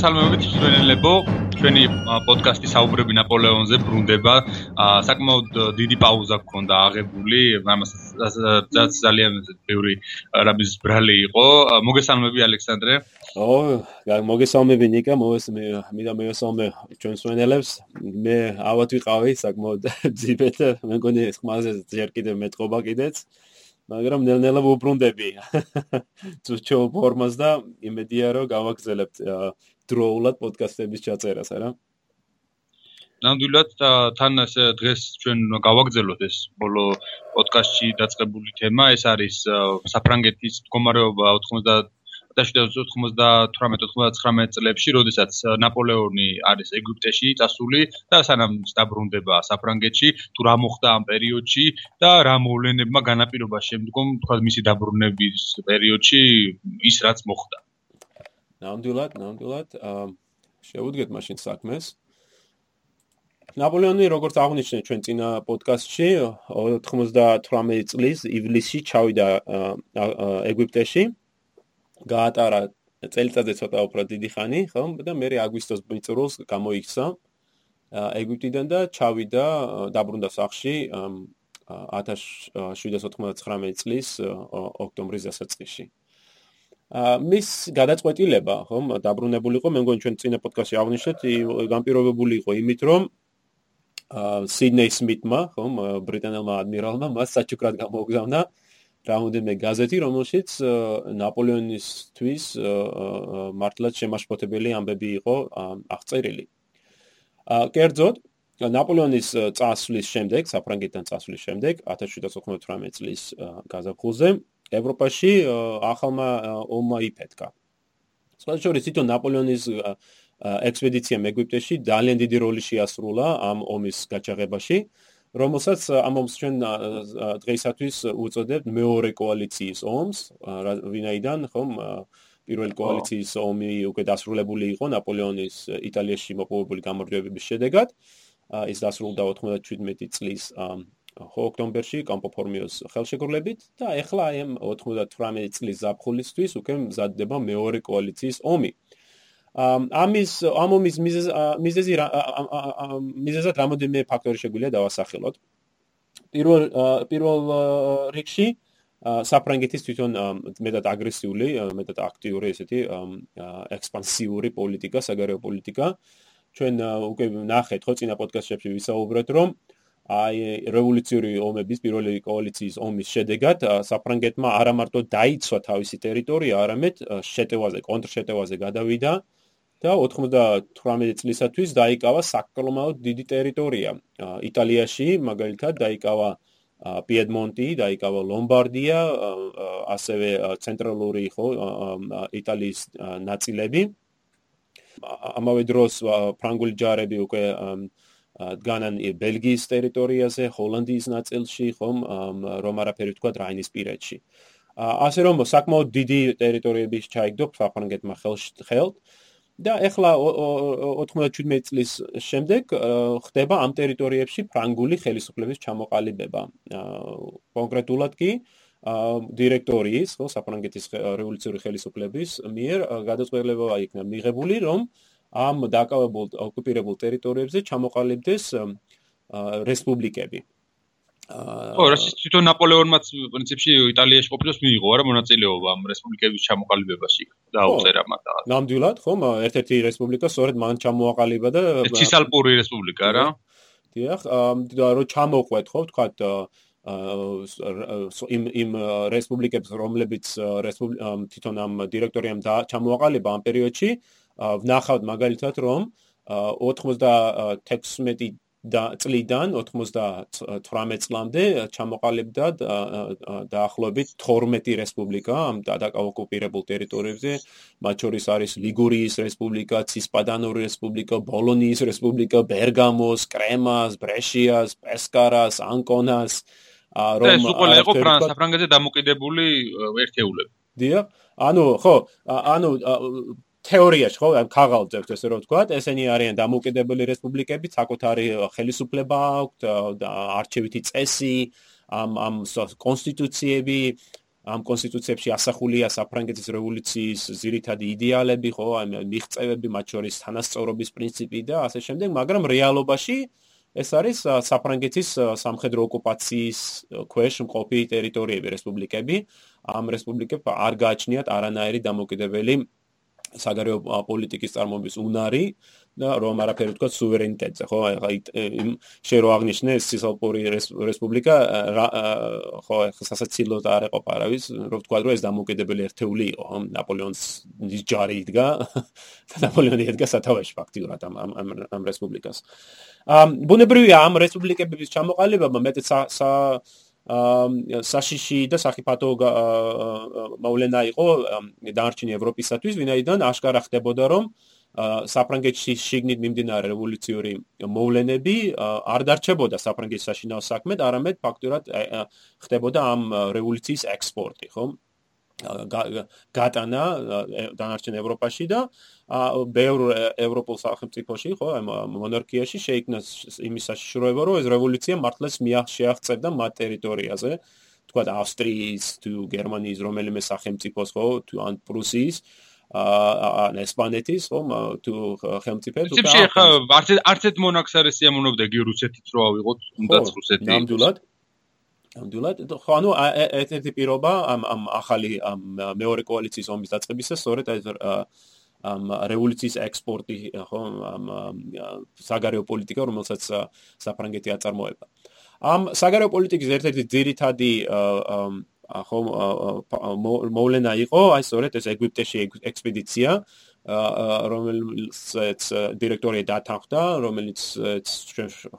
მოგესალმებით. მსმენელებო ჩვენი პოდკასტი საუბრები ნაპოლეონზე ბრუნდება. საკმაოდ დიდი პაუზა გქონდა აღებული. ამასაც ძალიან ბევრი რამის ბრალი იყო. მოგესალმები ალექსანდრე. ო მოგესალმები ნიკა. მოვესმე მინდა მოგესალმე ჩვენ მსმენელებს მე ავად ვიყავი საკმაოდ ძიბეთ. მე მგონი ხმაზე ჯერ კიდევ მეტყობა კიდეც. მაგრამ ნელ-ნელა ვუბრუნდები. ძუჩო ფორმას და იმედია რომ გავაგზავნებთ დროულად პოდკასტების ჩაწერას არა ნამდვილად თან ეს დღეს ჩვენ გავაგზავნოთ ეს ბოლო პოდკასტში დაწყებული თემა ეს არის საფრანგეთის მდგომარეობა 90 1998-99 წლებში, როდესაც ნაპოლეონი არის ეგვიპტეში წასული და სანამ დაბრუნდება საფრანგეთში, თუ რა მოხდა ამ პერიოდში და რა მოვლენებმა განაპირობა შემდგომ, თქვა მისი დაბრუნების პერიოდში ის რაც მოხდა. ნამდვილად, ნამდვილად, აა შეუდგეთ მაშინ საქმეს. ნაპოლეონი როგორც აღნიშნეთ ჩვენ წინა პოდკასტში 98 წლის ივლისში ჩავიდა ეგვიპტეში გაატარა წელიწადზე ცოტა უფრო დიდი ხანი, ხო? და მე აგვისტოს მიწურულს გამოიქცა ეგვიპტიდან და ჩავიდა დაბრუნდა სახში 1799 წლის ოქტომბრის დასაწყისში. მის გადაწყვეტილება, ხო, დაბრუნებულიყო, მე მგონი ჩვენ წინა პოდკასტში აღნიშნეთ, განპირობებული იყო იმით, რომ ა სიდნეი სმითმა, ხო, ბრიტანელმა ადმირალმა მას საჩუქრად გამოგზავნა რაუნდიმე გაზეთი, რომელშიც ნაპოლეონისთვის მართლაც შემაშფოთებელი ამბები იყო აღწერილი. ა კერძოდ ნაპოლეონის წასვლის შემდეგ, საფრანგეთთან წასვლის შემდეგ 1798 წლის გაზაფხულზე ევროპაში ახალმა ომმა იფეთქა. სწორედ თვითონ ნაპოლეონის ექსპედიცია მეგვიპტეში ძალიან დიდი როლი შეასრულა ამ ომის გაჩაღებაში. რომელსაც ამ ომს ჩვენ დღეისათვის უწოდებთ მეორე კოალიციის ომს, ვინაიდან ხომ პირველი კოალიციის ომი უკვე დასრულებული იყო ნაპოლეონის იტალიაში მოპოვებული გამარჯვებების შედეგად. ის დასრულდა 97 წლის ოქტომბერში კამპოფორმიოს ხელშეკრულებით და ეხლა აი ამ 98 წლის ზაფხულისთვის უკვე მზადდება მეორე კოალიციის ომი. ამის ამომის მიზეზი მიზეზად რამოდენიმე ფაქტორი შეგვიძლია დავასახელოთ. პირველ პირველ რიგში საფრანგეთის თვითონ მეტად აგრესიული, მეტად აქტიური ესეთი ექსპანსიური პოლიტიკა, საგარეო პოლიტიკა. ჩვენ უკვე ნახეთ ხო წინა პოდკასტებში ვისაუბრეთ, რომ აი რევოლუციური ომების პირველი კოალიციის ომის შედეგად საფრანგეთმა არა მარტო დაიცვა თავისი ტერიტორია, არამედ შეტევაზე, კონტრშეტევაზე გადავიდა. და 98 წლისათვის დაიკავა საკმაოდ დიდი ტერიტორია. იტალიაში მაგალითად დაიკავა პიედმონტი, დაიკავა ლომბარდია, ასევე ცენტრალური ხო იტალიის ნაწილები. ამავე დროს ფრანგული ჯარები უკვე დგანან ბელგიის ტერიტორიაზე, ჰოლანდიის ნაწილში, ხომ, რომ არაფერი თქვა რაინის პირეთში. ასე რომ საკმაოდ დიდი ტერიტორიები ჩაიგდო საფრანგეთმა ხელთ. და ეხლა 97 წლის შემდეგ ხდება ამ ტერიტორიებში ფრანგული ხელისუფლების ჩამოყალიბება. კონკრეტულად კი დირექტორიის, ხო, საფრანგეთის რევოლუციური ხელისუფლების მიერ გადაწყვეტილება იქნა მიღებული, რომ ამ დაკავებულ ოკუპირებულ ტერიტორიებზე ჩამოყალიბდეს რესპუბლიკები. ხო, რასის თვითონ ნაპოლეონმაც პრინციპში იტალიაში ყოფნას მიიღო არა მონაწილეობა ამ რესპუბლიკების ჩამოყალიბებაში და აუწერა მათ. ნამდვილად, ხო, ერთ-ერთი რესპუბლიკა სწორედ მან ჩამოაყალიბა და ცისალპური რესპუბლიკა რა. დიახ, და რო ჩამოყვეთ, ხო, თქვათ იმ იმ რესპუბლიკებს რომლებიც თვითონ ამ დირექტორიამ ჩამოაყალიბა ამ პერიოდში, ვნახავთ მაგალითად რომ 96 და წლიდან 98 წლამდე ჩამოყალიბდა დაახლოებით 12 რესპუბლიკა ამ დაკავებულ ტერიტორიებზე მათ შორის არის ლიგურიის რესპუბლიკა, ცისპადანური რესპუბლიკა, ბოლონიის რესპუბლიკა, ბერგამოს, კრემას, ბრეშიას, პესკარას, ანკონას რომ ეს უკვე იყო საფრანგეთზე დამოკიდებული ერთეულები. დიახ. ანუ ხო, ანუ თეორიაში ხო ამ ქაღალდებს ესე რომ ვთქვა, ესენი არიან დამოუკიდებელი რესპუბლიკები, საკუთარი ხელისუფლება აქვთ არჩევითი წესი, ამ ამ კონსტიტუციები ამ კონსტიტუციებში ასახულია საფრანგეთის რევოლუციის ძირითადი იდეალები, ხო, ამ მიღწევები, მათ შორის თანასწორობის პრინციპი და ასე შემდეგ, მაგრამ რეალობაში ეს არის საფრანგეთის სამხედრო ოკუპაციის ქვეშ მყოფი ტერიტორიები, რესპუბლიკები. ამ რესპუბლიკებს არ გააჩნიათ არანაირი დამოუკიდებელი საგარეო პოლიტიკის წარმოების უნარი და რომ არაფერი თქვა სუვერენიტეტზე, ხო? აი იმ შერო აღნიშნე სისალპური რესპუბლიკა ხო, სასაცილოდ არ ეყოფა, რა ვიცი, რომ თქვა რომ ეს დამოუკიდებელი ერთეული იყო, ხო? ნაპოლეონის ჯარი იდგა და ნაპოლეონი იდგა სათავეში ფაქტიურად ამ ამ ამ რესპუბლიკას. ამ ბუნებრივია ამ რესპუბლიკების ჩამოყალიბება მეტად სა საშიში და საფათო მოვლენა იყო დანარჩენი ევროპისათვის, ვინაიდან ახკარა ხდებოდა რომ საფრანგეთში შიგნით მიმდინარე რევოლუციური მოვლენები არ დარჩებოდა საფრანგეთის საშინაო საქმედ, არამედ ფაქტურად ხდებოდა ამ რევოლუციის ექსპორტი, ხო? გატანა დანარჩენ ევროპაში და ბევრ ევროპულ სახელმწიფოში ხო აი მონარქიაში შეიქმნა იმის საშიშროება რომ ეს რევოლუცია მართლაც შეაღწევდა მათ ტერიტორიაზე. თქვა ავსტრიის თუ გერმანიის რომელიმე სახელმწიფოს ხო თუ ან პრუსიის ან ესპანეთის ხო თუ ხელმწიფეებს უკვე ახლა არც არც ერთ მონარქს არ ესიამოვნებდა გი რუსეთიც რო ავიღოთ თუნდაც რუსეთი ნამდვილად ნამდვილად. ხო ანუ ერთ-ერთი პირობა ამ ამ ახალი ამ მეორე კოალიციის ომის დაწყებისა სწორედ ეს ამ რევოლუციის ექსპორტი ხო ამ საგარეო პოლიტიკა რომელსაც საფრანგეთი აწარმოება. ამ საგარეო პოლიტიკის ერთ-ერთი ძირითადი ხო მოვლენა იყო აი სწორედ ეს ეგვიპტეში ექსპედიცია რომელიც დირექტორი დათანხმდა რომელიც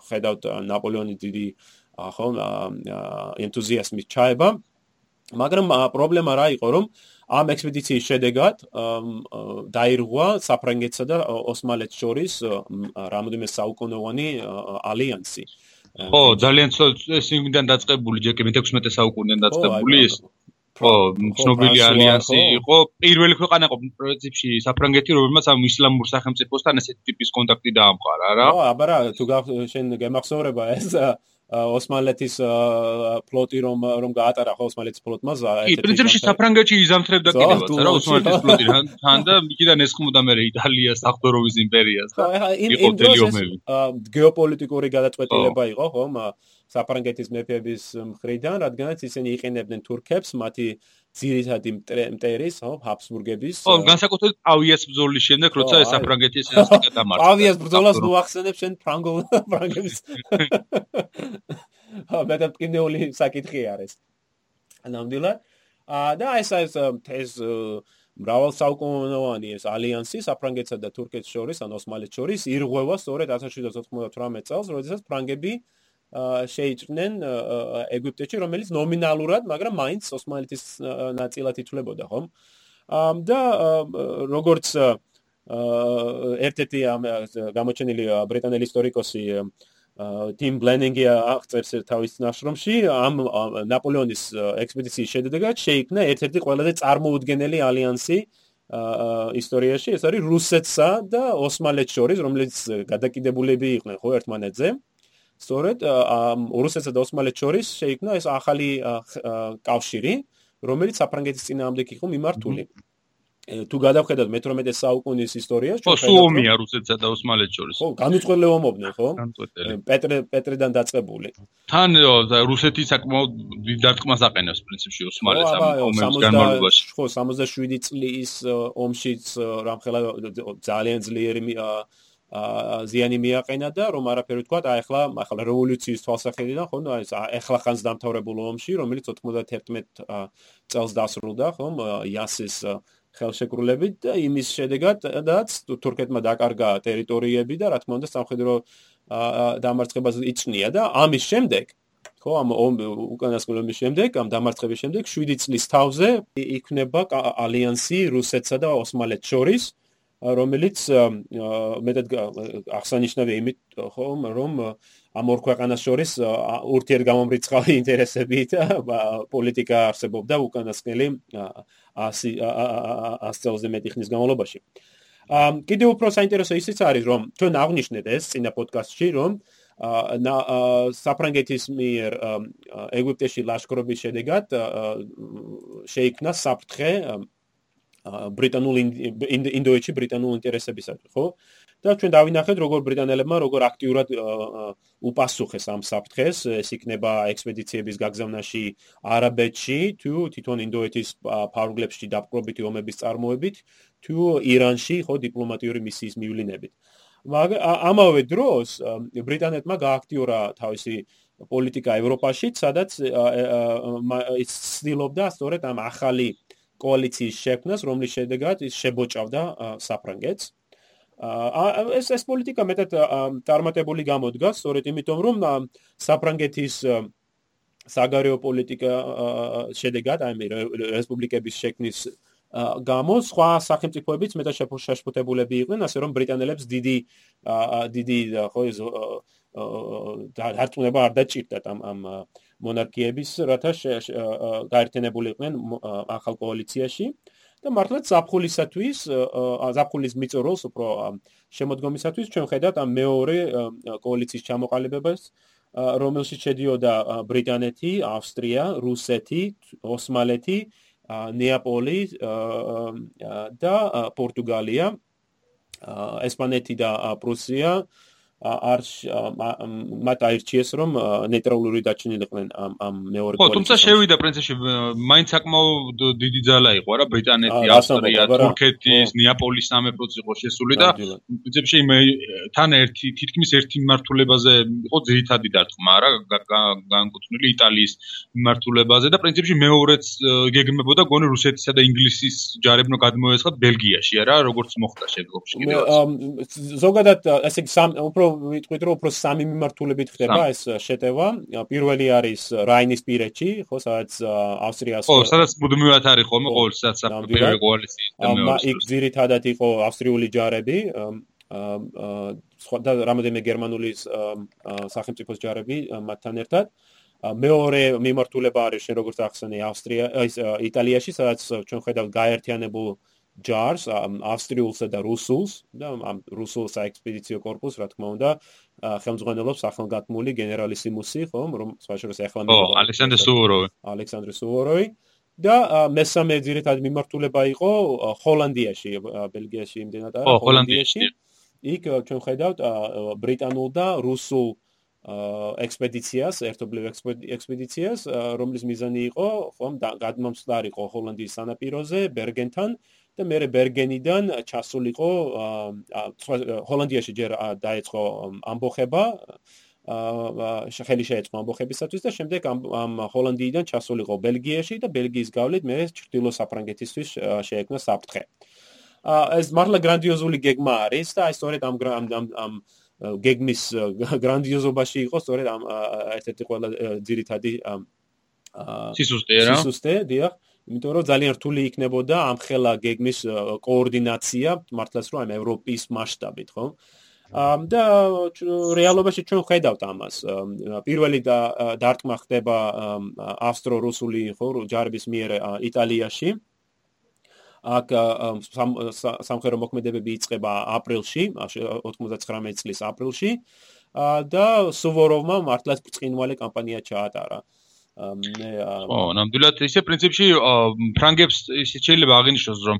ხედავთ ნაპოლეონის დიდი ხო ენთუზიაზმის ჩაება. მაგრამ პრობლემა რა იყო რომ ამ ექსპედიციის შედეგად დაირღვა საფრანგეთსა და ოსმალეთს შორის რამოდენიმე საუკუნოვანი ალიანსი. ხო ძალიან ეს იმიდან დაწყებული ჯერ კი მე-16 საუკუნიდან დაწყებული ის ხო ცნობილი ალიანსი იყო. პირველი ქვეყანა იყო პრინციპში საფრანგეთი რომელმაც ამ ისლამურ სახელმწიფოსთან ესეთი ტიპის კონტაქტი დაამყარა რა. ხო აბა რა თუ შენ გემახსოვრება ეს ოსმალეთის ფლოტი რომ რომ გაატარა ხო ოსმალეთის ფლოტმა კი პრინციპში საფრანგეთში იზამთრებდა კიდევაც რა ოსმალეთის ფლოტი თან და იქიდან ესხმოდა მე იტალიას აღდოროვის იმპერიას და იმ დროს გეოპოლიტიკური გადაწყვეტილება იყო ხო საფრანგეთის მეფეების მხრიდან რადგანაც ისინი იყენებდნენ თურქებს მათი ძირითადი მტერის, ხო, ჰაბსბურგების. ხო, განსაკუთრებით პავიას ბრძოლის შემდეგ, როცა ეს საფრანგეთის ესკა დამარცხდა. პავიას ბრძოლას მოახსენებ შენ ფრანგულ ფრანგებს. ა მეტად საკითხი არის. ნამდვილად. აა და ეს ეს ეს მრავალ საუკუნოვანი ეს ალიანსი საფრანგეთსა და თურქეთს შორის, ან ოსმალეთს შორის ირღვევა სწორედ 1798 წელს, როდესაც ფრანგები შეიჭრნენ ეგვიპტეში, რომელიც ნომინალურად, მაგრამ მაინც ოსმალეთის ნაწილად ითვლებოდა, ხომ? და როგორც ერთ-ერთი გამოჩენილი ბრიტანელი ისტორიკოსი ტიმ ბლენინგი აღწერს თავის ნაშრომში, ამ ნაპოლეონის ექსპედიციის შედეგად შეიქმნა ერთ-ერთი ყველაზე წარმოუდგენელი ალიანსი ისტორიაში, ეს არის რუსეთსა და ოსმალეთს შორის, რომელიც გადაკიდებულები იყვნენ ხო ერთმანეთზე. სწორედ რუსეთსა და ოსმალეთს შორის შეიქმნა ეს ახალი კავშირი, რომელიც საფრანგეთის წინააღმდეგ იყო მიმართული. თუ გადავხედოთ მე-18 საუკუნის ისტორიას, ხო, სუომია რუსეთსა და ოსმალეთს შორის. ხო, განუწყვეტლე ომობდნენ, ხო? პეტრე პეტრედან დაწყებული. თან რუსეთი საკმაოდ დიდ დარტყმას აყენებს პრინციპში ოსმალეთს ამ ომის განმავლობაში. ხო, 67 წლის ომშიც რამხელა ძალიან ძლიერი ზიანი მიაყენა და რომ არაფერი თქვა, აი ახლა ახლა რევოლუციის თვალსაჩინოდან ხო, აი ახლა ხანს დამთავრებულ ომში, რომელიც 91 წელს დასრულდა, ხო, იასის ხელშეკრულებით და იმის შედეგადაც თურქეთმა დაკარგა ტერიტორიები და რა თქმა უნდა სამხედრო დამარცხებას იწნია და ამის შემდეგ ხო ამ უკანასკნელობის შემდეგ ამ დამარცხების შემდეგ 7 წლის თავზე იქნება ალიანსი რუსეთსა და ოსმალეთს შორის რომელიც მეტად აღსანიშნავია იმით ხომ რომ ამ ორ ქვეყანას შორის ურთიერთგამომრიცხავი ინტერესები და პოლიტიკა არსებობდა უკანასკნელი 100 100 წელზე მეტი ხნის განმავლობაში. ამ კიდევ უფრო საინტერესო ისიც არის რომ ჩვენ აღნიშნეთ ეს წინა პოდკასტში რომ საფრანგეთის მიერ ეგვიპტეში ლაშქრობის შედეგად შეიქმნა საფრთხე ბრიტანულ ინდოეთში ბრიტანულ ინტერესებისათვის, ხო? და ჩვენ დავინახეთ როგორ ბრიტანელებმა როგორ აქტიურად უპასუხეს ამ საფრთხეს, ეს იქნება ექსპედიციების გაგზავნაში არაბეთში, თუ თვითონ ინდოეთის ფარგლებში დაპყრობითი ომების წარმოებით, თუ ირანში, ხო, დიპლომატიური მისიის მივლინებით. მაგრამ ამავე დროს ბრიტანეთმა გააქტიურა თავისი პოლიტიკა ევროპაში, სადაც ის ცდილობდა სწორედ ამ ახალი კოალიციის შექმნას, რომლის შედეგად ის შებოჭავდა საფრანგეთს. აა ეს ეს პოლიტიკა მეტად წარმატებული გამოდგა, სწორედ იმიტომ, რომ საფრანგეთის საგარეო პოლიტიკა შედეგად, აი რესპუბლიკების შექმნის გამო სხვა სახელმწიფოებიც მეტად შეშფოთებულები იყვნენ, ასე რომ ბრიტანელებს დიდი დიდი ხო ეს დარწმუნება არ დაჭირდათ ამ ამ მონარქიების, რათა გაერთიანებულიყვნენ ახალ კოალიციაში. და მართლაც საფხულისათვის, საფხულის მიწოროლს უფრო შემოდგომისათვის ჩვენ ხედავთ ამ მეორე კოალიციის ჩამოყალიბებას, რომელშიც შედიოდა ბრიტანეთი, ავსტრია, რუსეთი, ოსმალეთი, ნეაპოლი და პორტუგალია, ესპანეთი და პრუსია არ მათ აირჩიეს რომ ნეიტრალური დაჩინილიყვნენ ამ ამ მეორე კოალიციაში. ხო, თუმცა შევიდა პრინციპში მაინც საკმაოდ დიდი ძალა იყო რა ბრიტანეთი, ავსტრია, თურქეთის, ნეაპოლის სამეფოც იყო შესული და პრინციპში თან ერთი თითქმის ერთი მიმართულებაზე იყო ძირითადი დარტყმა რა განკუთვნილი იტალიის მიმართულებაზე და პრინციპში მეორეც გეგმებოდა გონი რუსეთისა და ინგლისის ჯარებნო გადმოესხათ ბელგიაში რა როგორც მოხდა შემდგომში კიდევ ზოგადად ესე სამ უფრო ვიტყვით რომ უფრო სამი მიმართულებით ხდება ეს შეტევა. პირველი არის რაინის პირეთში, ხო, სადაც ავსტრიას ხო, სადაც მუდმივად არის ხოლმე ყოველ სადაც პირველი კოალიცია და მეორე. იქ ძირითადად იყო ავსტრიული ჯარები, და რამოდენიმე გერმანული სახელმწიფოს ჯარები მათთან ერთად. მეორე მიმართულება არის შენ როგორც ახსენე ავსტრია, ის იტალიაში, სადაც ჩვენ ხედავთ გაერთიანებულ ჯარს ავსტრიულსა და რუსულს და ამ რუსულ საექსპედიციო კორპუსს რა თქმა უნდა ხელმძღვანელობს ახალგათმული გენერალისიმუსი ხომ რომ სხვა შორის ახლა მე ალექსანდრე სუვოროვი. ალექსანდრე სუვოროვი. და მესამე ძირითად მიმართულება იყო ჰოლანდიაში, ბელგიაში იმდენად არა, ჰოლანდიაში. იქ ჩვენ ხედავთ ბრიტანულ და რუსულ ექსპედიციას, ერთობლივ ექსპედიციას, რომლის მიზანი იყო, ხომ გადმომცდარიყო ჰოლანდიის სანაპიროზე, ბერგენთან და მე ბერგენიდან ჩასულიყო ჰოლანდიაში ჯერ დაეწყო ამბოხება შეხელი შეეწყო ამბოხებისათვის და შემდეგ ამ ჰოლანდიიდან ჩასულიყო ბელგიაში და ბელგიის გავლით მე ჩრდილო საფრანგეთისთვის შეექმნა საფრთხე. ეს მართლა გრანდიოზული გეგმა არის და აი სწორედ ამ ამ ამ გეგმის გრანდიოზობაში იყო სწორედ ამ ერთ-ერთი ყველა ძირითადი სისუსტე რა სისუსტე დიახ იმიტომ რომ ძალიან რთული იქნებოდა ამ ხელა გეგმის კოორდინაცია მართლაც რომ ამ ევროპის მასშტაბით ხო? და რეალობაში ჩვენ ხედავთ ამას. პირველი დარტყმა ხდება ავსტრო-რუსული ხო ჯარების მიერ იტალიაში. აქ სამხედრო მოქმედებები იწყება აპრილში 99 წლის აპრილში. და სუვოროვმა მართლაც ბრწყინვალე კამპანია ჩაატარა. მე ო ნამდვილად ისე პრინციპში ფრანგებს ისე შეიძლება აღინიშნოს რომ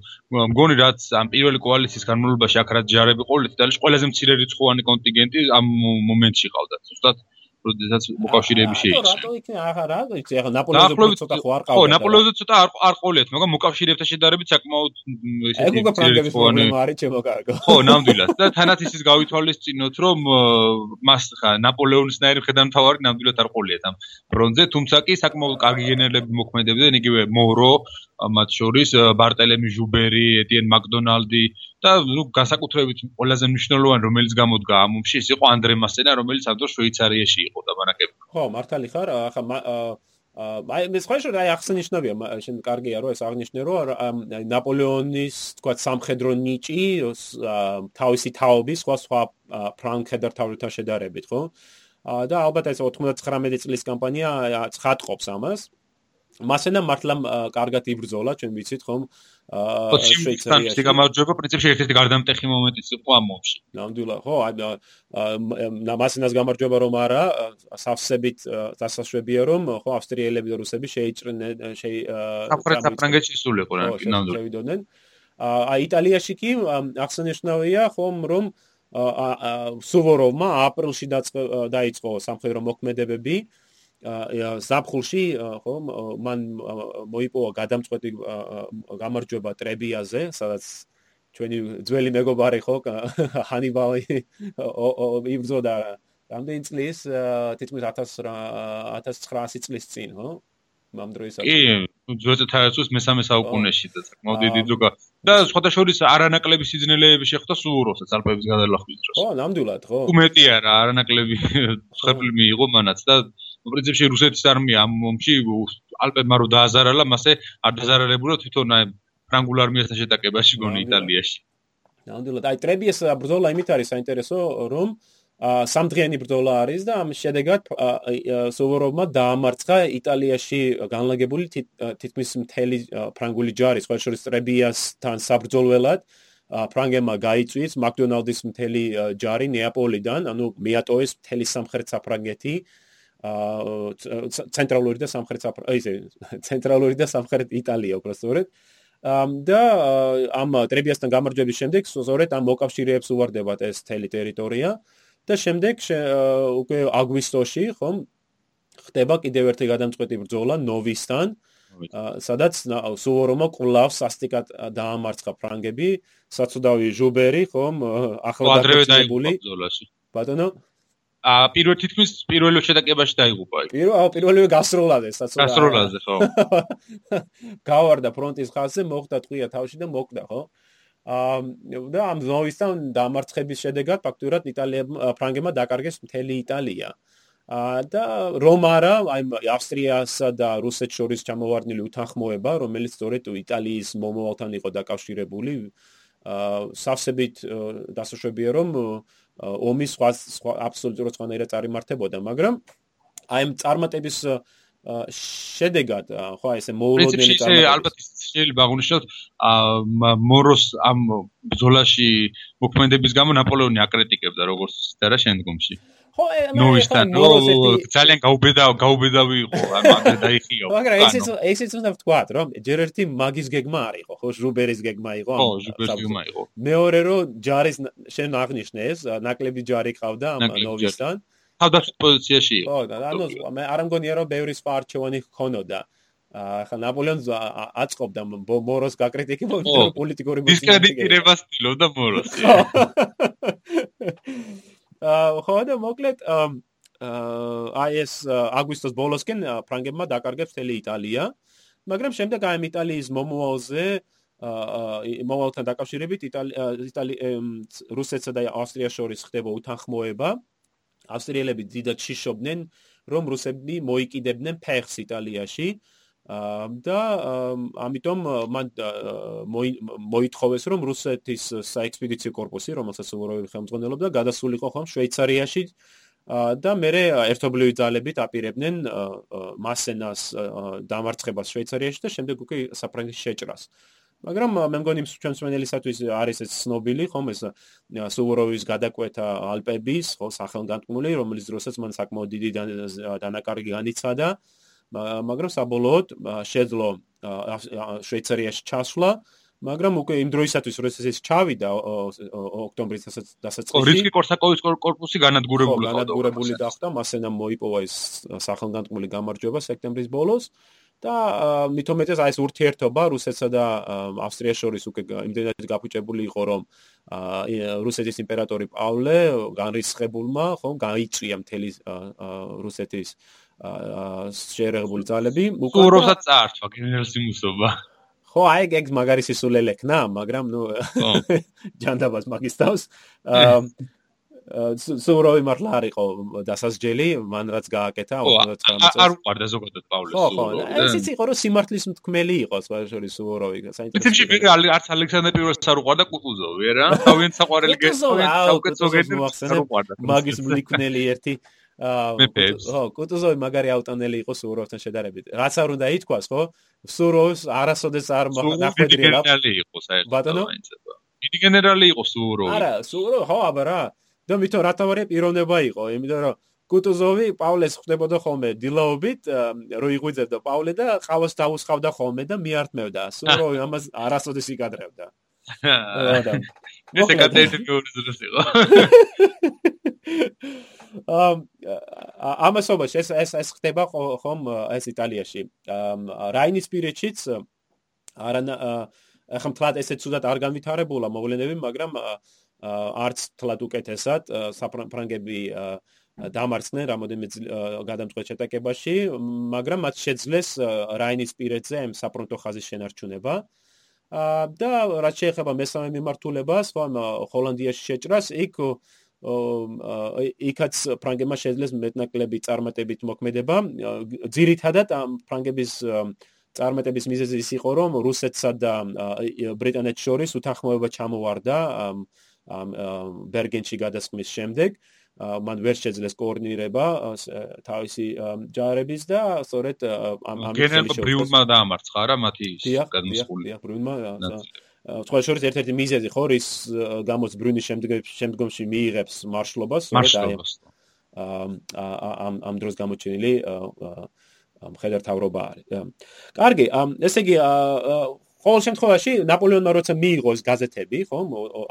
მგონი რაც ამ პირველი კოალიციის განმავლობაში აქ რაც ჯარები ყოლით იტალიაში ყველაზე მცირე რიცხოვანი კონტინგენტი ამ მომენტში ყავდა ზუსტად როდესაც მოკავშირეები შეიჭრა. რატო იქნება ახლა რა იცი ახლა ნაპოლეონზე ცოტა ხო არ ყავდა. ხო ნაპოლეონზე ცოტა არ არ ყოლიათ, მაგრამ მოკავშირეებთან შედარებით საკმაოდ ესეთი ეგ უკვე ფრანგების პრობლემა არის ჩემო კარგო. ხო ნამდვილად და თანაც ისიც გავითვალისწინოთ რომ მას ხა ნაპოლეონისნაირი ხედამთავარი ნამდვილად არ ყოლიათ ამ ბრონზე, თუმცა კი საკმაოდ კარგი გენერლები მოქმედებდნენ, იგივე მორო მათ შორის ბარტელემი ჟუბერი, ეტიენ მაკდონალდი და ნუ განსაკუთრებით ყველაზე მნიშვნელოვანი რომელიც გამოდგა ამ ომში ის იყო ანდრე მასენა რომელიც ამ დროს შვეიცარიაში იყო და ბანაკები. ხო, მართალი ხარ, ახლა აი მე სხვა შეიძლება აი აღსანიშნავია შენ კარგია რომ ეს აღნიშნე რომ ნაპოლეონის თქვა სამხედრო ნიჭი თავისი თაობის სხვა სხვა ფრანგ ჰედერთავთან შედარებით ხო? და ალბათ ეს 99 წლის კამპანია ცხადყოფს ამას მასენა მართლა კარგად იბრძოლა, ჩვენ ვიცით ხომ? აა შვეიცარიაში გამარჯვება პრინციპში ერთ-ერთი გარდამტეხი მომენტიც იყო ამ მომში. ნამდვილად, ხო, აი მასენას გამარჯვება რომ არა, სავსებით დასაშვებია რომ ხო ავსტრიელები და რუსები შეიჭრნენ შეი საფრანგეთში სულიყო რა, ნამდვილად. აა იტალიაში კი აღსანიშნავია ხომ რომ სუვოროვმა აპრილში დაიწყო სამხედრო მოქმედებები ზაფხულში ხო მან მოიპოვა გადამწყვეტი გამარჯვება ტრებიაზე სადაც ჩვენი ძველი მეგობარი ხო ჰანიბალი იბრძოდა რამდენი წლის თითქმის 1900 წლის წინ ხო მამ დროისაც კი ძველი მესამე საუკუნეში და საკმაოდ დიდი ძუგა და სხვადასხვა არანაკლები სიძნელეები შეხვდა სუვოროვსაც ალპების გადალახვის დროს. ხო ნამდვილად ხო. უმეტია რა არანაკლები ხერხლი მიიღო მანაც და პრინციპში რუსეთის არმია ამ მომში ალპებმა რო დააზარალა, მასე არ დააზარალებულა თვითონ აი ფრანგულ არმიასთან შეტაკებაში გონი იტალიაში. ნამდვილად, აი ტრებიეს ბრძოლა იმით არის საინტერესო, რომ სამდღიანი ბრძოლა არის და ამ შედეგად სუვოროვმა დაამარცხა იტალიაში განლაგებული თითქმის მთელი ფრანგული ჯარი, სხვა შორის ტრებიასთან საბრძოლველად. ფრანგებმა გაიწვიეს მაკდონალდის მთელი ჯარი ნეაპოლიდან, ანუ მეატოეს მთელი სამხრეთ საფრანგეთი. ცენტრალური და სამხრეთ ისე ცენტრალური და სამხრეთ იტალია უბრალოდ და ამ ტრებიასთან გამარჯვების შემდეგ სწორედ ამ მოკავშირეებს უვარდებათ ეს თელი ტერიტორია. და შემდეგ უკვე აგვისტოში ხომ ხდება კიდევ ერთი გადამწყვეტი ბრძოლა ნოვისთან. სადაც სუვორომა კვლავ სასტიკად დაამარცხა ფრანგები საცუდავი ჟუბერი ხომ ახლა ბრძოლაში. ბატონო ა პირველ თითქმის პირველ შეტაკებაში დაიღუპა. პირველ აუ პირველივე გასროლაზე საცურა. გასროლაზე ხო. გავარდა ფრონტის ხაზზე, მოხდა ტყვია თავში და მოკდა, ხო? აა და ამ ზოვისთან დამარცხების შედეგად ფაქტურად იტალიამ ფრანგებმა დაკარგეს მთელი იტალია. აა და რომ არა, აი ავსტრიასა და რუსეთს შორის ჩამოვარდნილი უთანხმოება, რომელიც სწორედ იტალიის მომავალთან იყო დაკავშირებული, აა სავსებით დასაშვებია რომ ომი სხვა აბსოლუტურად სხვანაირად წარიმართებოდა, მაგრამ აი ამ წარმატების შედეგად, ხო ესე მოულოდნელი წარმატება. ალბათ შეიძლება აღნიშნოთ მოროს ამ ბრძოლაში მოქმედების გამო ნაპოლეონი აკრიტიკებდა როგორც და რა შემდგომში. ხო, ნუ ისთან, ნუ ძალიან გაუბედა, გაუბედავი იყო, ამაზე დაიხიო. მაგრამ ესეც ესეც უნდა ვთქვა, რომ ჯერ ერთი მაგის გეგმა არ იყო, ხო, ჟუბერის გეგმა იყო. ხო, ჟუბერის გეგმა იყო. მეორე რომ ჯარის შენ აღნიშნე ეს, ნაკლები ჯარი ყავდა ამ ნოვისთან. თავდაცვით პოზიციაში იყო. ხო, და ანუ მე არ მგონია რომ ბევრი სხვა არჩევანი ჰქონოდა. ახლა ნაპოლეონს აწყობდა მოროს გაკრიტიკებოდა პოლიტიკური მოსწავლე. დისკრედიტირებას ცდილობდა მოროს. აა ხო და მოკლედ აა ეს აგვისტოს ბოლოსკენ ფრანგებმა დაკარგეს მთელი იტალია მაგრამ შემდეგ აი იტალიის მომოვალზე აა მომავალთან დაკავშირებით იტალი რუსეთსა და ავსტრიას შორის ხდება უთანხმოება ავსტრიელები დიდად შიშობდნენ, რომ რუსები მოიკიდებდნენ ფეხს იტალიაში და ამიტომ მან მოითხოვეს რომ რუსეთის საექსპედიციო კორპუსი, რომელსაც უაროვი ხელმძღვანელობდა, გადასულიყო ხომ შვეიცარიაში და მერე ერთობლივი ძალებით აპირებდნენ მასენას დამარცხებას შვეიცარიაში და შემდეგ უკვე საფრანგეთში შეჭრას. აა მაგრამ э, მე მგონი ჩვენსმენელისათვის არის ეს ცნობილი, ხომ ეს э, სუვოროვის გადაკვეთა ალპების, ხო, სახელგანთქმული, რომლის დროსაც მან საკმაოდ დიდი დანაკარგი განიცადა, მაგრამ საბოლოოდ შეძლო შვეიცარიაში ჩასვლა. მაგრამ უკვე იმ დროისათვის, როდესაც ეს ჩავიდა ოქტომბრის დასაწყისში, რიცკი კორსაკოვის корпуსი განადგურებული იყო. განადგურებული დახვდა, მასენამ მოიპოვა ეს სახელგანთქმული გამარჯვება სექტემბრის ბოლოს. აა და მithometes აი ეს ურთიერთობა რუსეთსა და ავსტრიას შორის უკვე იმდენად გაფუჭებული იყო რომ რუსეთის იმპერატორი პავლე განრისხებულმა ხო გაიწვია მთელი რუსეთის შეერაღებული ძალები. უკვე როცა წაართვა გენერალსიმუსობა ხო აი ეგ მაგარი სისულელე ქნა მაგრამ ნუ ჯანდაბას მაგისტავს სუვოროვი მართლა არ იყო დასასჯელი მან რაც გააკეთა 19 წელს არ უყარდა ზოგადად პავლეს ხო ხო ესეც იყო რომ სიმართლის მთქმელი იყო შორის სუვოროვი საინტერესო მე არც ალექსანდრე პირველს არ უყარდა კუტუზოვი რა თავიანთ საყვარელი გესწრა საუკეთესო გეტყვი არ უყარდა მაგის მლიქნელი ერთი ხო, კუტუზოვი მაგარი აუტანელი იყო სუროვთან შედარებით. რაც არ უნდა ითქვას, ხო? სუროვს არასოდეს არ გენერალი იყო საერთოდ. დიდი გენერალი იყო სუროვი. არა, სურო, ხო, აბა რა. და მითო რა თავარი პიროვნება იყო, იმიტომ რომ კუტუზოვი პავლეს ხვდებოდა ხოლმე დილაობით, რო იღვიძებდა პავლე და ყავას დაუსხავდა ხოლმე და მიართმევდა. სუროვი ამას არასოდეს იკადრებდა. რა და ეს კატეთი მიურიზოს იყო. ამ ამასობაში ეს ეს ეს ხდება ხომ ეს იტალიაში. რაინის პირეჩიც არა ახლა თლად ესე ცუდად არ განვითარებულა მოვლენები, მაგრამ არც თლად უკეთესად საფრანგები დამარცხდნენ რამოდენიმე გადამწყვეტ შეტაკებაში, მაგრამ მათ შეძლეს რაინის პირეთზე ამ საფრონტო ხაზის შენარჩუნება. და რაც შეეხება მესამე მიმართულებას, ხო, ჰოლანდიაში შეჭრას, იქ იქაც ფრანგებმა შეძლეს მეტნაკლები წარმატებით მოქმედება. ძირითადად ამ ფრანგების წარმატების მიზეზი ის იყო, რომ რუსეთსა და ბრიტანეთს შორის უთანხმოება ჩამოვარდა ამ ბერგენში გადასხმის შემდეგ. მან ვერ შეძლეს კოორდინირება თავისი ჯარების და სწორედ ამ ამ გენერალ ბრიუნმა დაამარცხა რა მათი გადმოსული. დიახ, ბრიუნმა სხვა შორის ერთ-ერთი მიზეზი ხო რის გამოც ბრიუნის შემდეგ შემდგომში მიიღებს მარშლობას სწორედ ამ ამ დროს გამოჩენილი მხედართავრობა არის. კარგი, ესე იგი ყოველ შემთხვევაში ნაპოლეონმა როცა მიიღოს გაზეთები, ხო,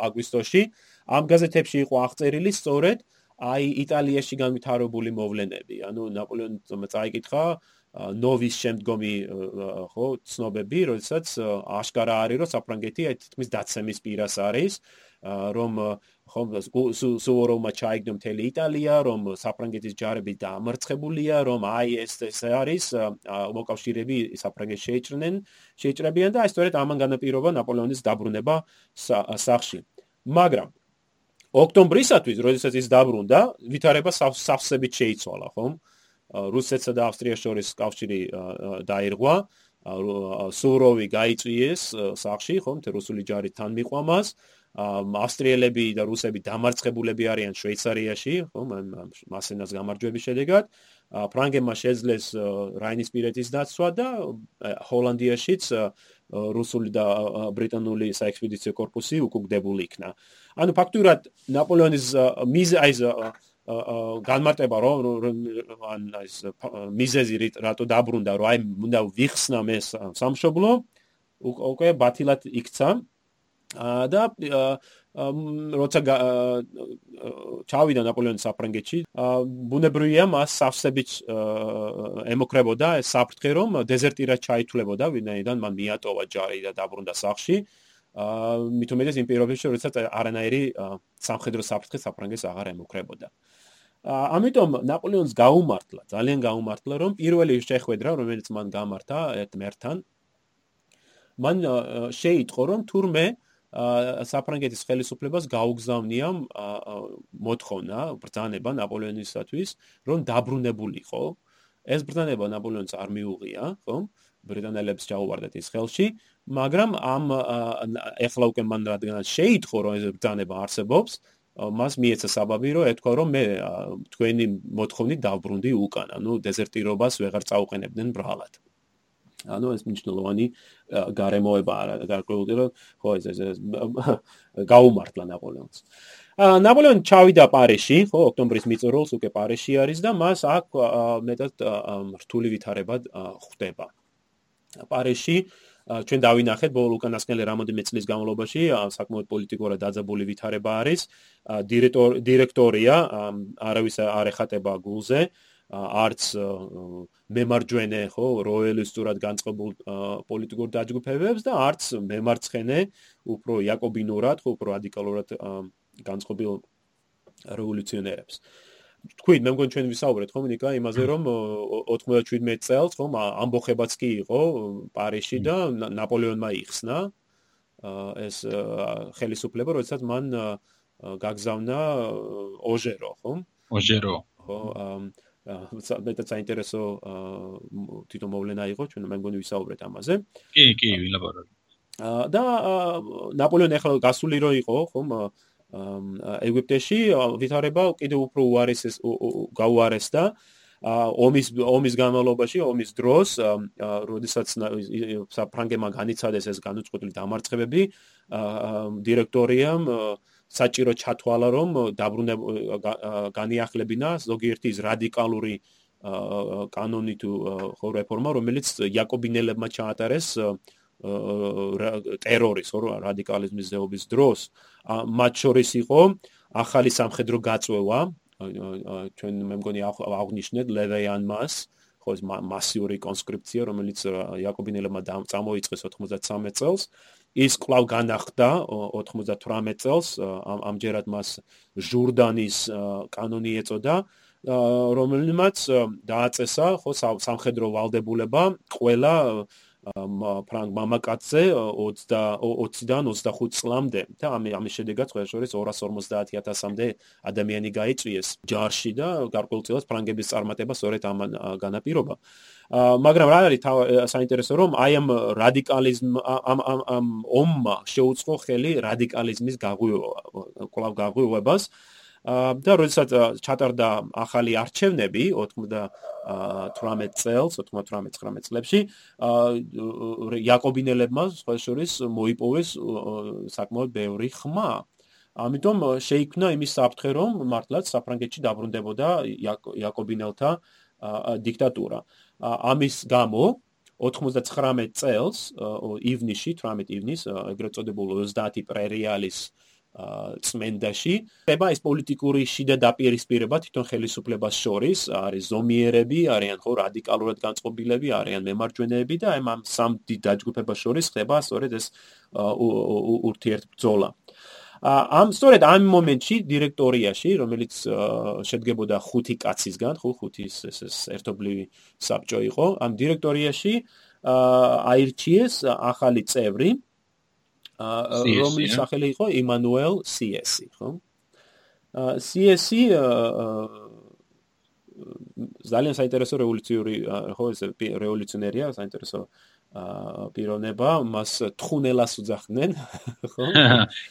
აგვისტოში, ამ გაზეთებში იყო აღწერილი სწორედ აი იტალიაში განვითარებული მოვლენები. ანუ ნაპოლეონმა წაიკითხა ნოვის შემდგომი ხო ცნობები, როდესაც აშკარა არის, რომ საფრანგეთი აი თითქმის დაცემის პირას არის, რომ ხო სუვოროვმა ჩაიგდო მთელი იტალია, რომ საფრანგეთის ჯარები დაამარცხებულია, რომ აი ეს ეს არის მოკავშირეები საფრანგეთს შეიჭრნენ, შეიჭრებიან და აი სწორედ ამან განაპირობა ნაპოლეონის დაბრუნება სახში. მაგრამ ოქტომბრისათვის, როდესაც ის დაბრუნდა, ვითარება სავსებით შეიცვალა, ხომ? რუსეთსა და ავსტრიას შორის კავშირი დაირღვა. სუროვი გაიწვიეს სახში, ხომ? თე რუსული ჯარი თან მიყვამას. ავსტრიელები და რუსები დამარცხებულები არიან შვეიცარიაში, ხომ, მასენას გამარჯვების შედეგად. ფრანგებმა შეძლეს რაინისპირეთის დაცვა და ჰოლანდიაშიც რუსული და ბრიტანული საექსპედიციო корпуსი უკუგდებული იქნა. ანუ ფაქტურად ნაპოლეონის მიზ აი განმარტება რომ ან ეს მიზეზი რატო დაბრუნდა რომ აი უნდა ვიხსნა მე სამშობლო უკვე ბათილად იქცა და როცა ჩავიდა ნაპოლეონი საფრანგეთში ბუნებრივია მას სავსებით ემოკრებოდა ეს საფრთხე რომ დეზერტირად ჩაითვლებოდა ვინაიდან მან მიატოვა ჯარი და დაბრუნდა სახში აა მithumedes იმ პირობებში როდესაც არანაირი სამხედრო საფრთხე საფრანგეთს აღარ ემუქრებოდა. აა ამიტომ ნაპოლეონს გაუმართლა, ძალიან გაუმართლა, რომ პირველი შეხვედრა, რომელიც მან გამართა ერთ მერთან, მან შეიტყო, რომ თურმე აა საფრანგეთის ხელისუფლებას გაუგზავნია მოთხოვნა, ბრძანება ნაპოლეონისათვის, რომ დაბრუნებულიყო. ეს ბრძანება ნაპოლეონს არ მიუღია, ხო? ბრიტანელებს ჩაუვარდათ ის ხელში, მაგრამ ამ ეხლა უკვე მან რადგან შეიტყო რომ ეს ბრძანება არსებობს, მას მიეცა საბაბი რომ ეთქვა რომ მე თქვენი მოთხოვნით დავბრუნდი უკან, ანუ დეზერტირობას ვეღარ წაუყენებდნენ ბრალად. ანუ ეს მნიშვნელოვანი გარემოება არა გარკვეული რომ ხო ეს ეს გაუმართლა ნაპოლეონს. ნაპოლეონ ჩავიდა პარიში, ხო, ოქტომბრის მიწურულს უკვე პარიში არის და მას აქ მეტად რთული ვითარება ხვდება. პარიში ჩვენ დავინახეთ ბოლო უკანასკნელი რამოდენიმე წლის განმავლობაში საკმაოდ პოლიტიკურად დაძაბული ვითარება არის დირექტორია არავის არ ეხატება გულზე არც მემარჯვენე ხო როელისტურად განწყობილ პოლიტიკურ დაჯგუფებებს და არც მემარცხენე უფრო იაკობინურად ხო უფრო რადიკალურად განწყობილ რევოლუციონერებს თქვით, მე მგონი ჩვენ ვისაუბრეთ ხომ ნიკა იმაზე რომ 97 წელს ხომ ამბოხებაც კი იყო პარიში და ნაპოლეონმა იხსნა ეს ხელისუფლება, როდესაც მან გაგზავნა ოჟერო, ხომ? ოჟერო. ხო, მეტად საინტერესო თვითონ მოვლენა იყო, ჩვენ მე მგონი ვისაუბრეთ ამაზე. კი, კი, ვილაპარაკე. და ნაპოლეონი ახლა გასული რო იყო, ხომ? ეგვიპტეში ვითარება კიდევ უფრო უარეს გაუარესდა ომის ომის განმავლობაში ომის დროს როდესაც საფრანგებმა განიცადეს ეს განუწყვეტლი დამარცხებები დირექტორიამ საჭირო ჩათვალა რომ დაბრუნება განიახლებინა ზოგიერთი ის რადიკალური კანონი თუ ხო რეფორმა რომელიც იაკობინელებმა ჩაატარეს ტერორის ხო რადიკალიზმის ზეობის დროს მათ შორის იყო ახალი სამხედრო გაწვევა ჩვენ მე მგონი აღნიშნეთ ლევეიანმას ხო ეს მასიური კონსკრიფცია რომელიც იაკობინელებმა წამოიწყეს 93 წელს ის კვლავ განახდა 98 წელს ამჯერად მას ჟურდანის კანონი ეწოდა რომელმაც დააწესა ხო სამხედრო ვალდებულება ყველა ფრანგ მამაკაცზე 20-დან 25 წლამდე და ამ ამის შედეგად ყველა შორის 250000-მდე ადამიანი გაიწვიეს ჯარში და გარკვეულწილად ფრანგების წარმატება სწორედ ამ განაპირობა. მაგრამ რა არის საინტერესო რომ აი ამ რადიკალიზმ ამ ამ ამ ომმა შეუწყო ხელი რადიკალიზმის გაღვივებას. და როდესაც ჩატარდა ახალი არჩევნები 98 წელს 98-19 წლებში იაკობინელებმა სხვა შორის მოიპოვეს საკმაოდ ბევრი ხმა. ამიტომ შეიქმნა იმის საფრთხე რომ მართლაც საფრანგეთში დაბრუნდებოდა იაკობინელთა დიქტატურა. ამის გამო 99 წელს ივნისში 18 ივნის ეგრეთ წოდებულ 30 პრერიალის წმენდაში. ხება ეს პოლიტიკური შიდა დაპირისპირება თვითონ ხელისუფლებას შორის. არის ზომიერები არიან ხო რადიკალურად განწყობილები არიან მემარჯვენეები და აი ამ სამ დიდ დაჯგუფებას შორის ხდება სწორედ ეს ურთიერთბრძოლა ამ სწორედ ამ მომენტში დირექტორიაში რომელიც შედგებოდა ხუთი კაცისგან ხო ხუთის ეს ეს ერთობლივი საბჭო იყო ამ დირექტორიაში აირჩიეს ახალი წევრი რომლის სახელი იყო იმანუელ CS-ი, ხო? CS-ი ძალიან საინტერესო რევოლუციური ხო ეს რევოლუციონერია, საინტერესო პიროვნება მას თხუნელას უძახდნენ ხო?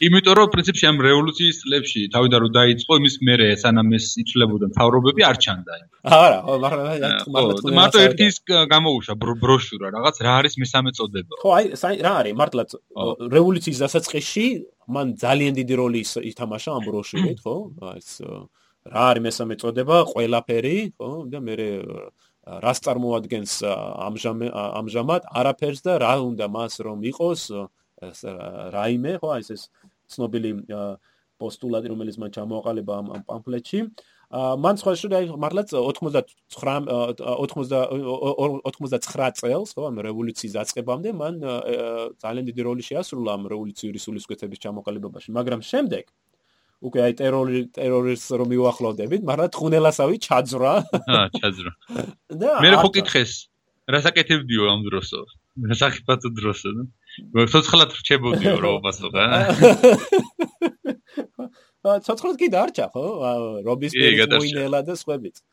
იმიტომ რომ პრინციპში ამ რევოლუციის წლებში თავიდან რომ დაიწყო იმის მერე სანამ ეს იცვლებოდა მთავრობები არ ჩანდა არა მაგრამ მარტო ერთის გამოუშვა ბროშურა რაღაც რა არის მესამე წოდება? ხო აი რა არის მართლაც რევოლუციის დასაწყისში მან ძალიან დიდი როლი ითამაშა ამ ბროშურით ხო? ეს რა არის მესამე წოდება ყველაფერი ხო? და მე რას წარმოადგენს ამჟამად არაფერს და რა უნდა მას რომ იყოს რაიმე ხო ეს ეს ცნობილი პოსტულატი რომელიც მან ჩამოაყალიბა ამ პამფლეტში. მან სხვა შეიძლება მართლაც 89 89 წელს ხო ამ რევოლუციის დაწყებამდე მან ძალიან დიდი როლი შეასრულა ამ რევოლუციური სულისკვეთების ჩამოყალიბებაში. მაგრამ შემდეგ უკვე აი ტერორი ტერორისტს რომ მიუახლოვდებით, მაგრამ თხუნელასავი ჩაძრა. აა, ჩაძრა. და მე ხო კითხეს, რასაკეთებდიო ამ დროსო? რასაკეთებდიო დროსო? ცოცხლად რჩებოდიო რობასო რა? აა, ცოცხლად კი დარჩა ხო? რობის პერინელა და სხვაებიც.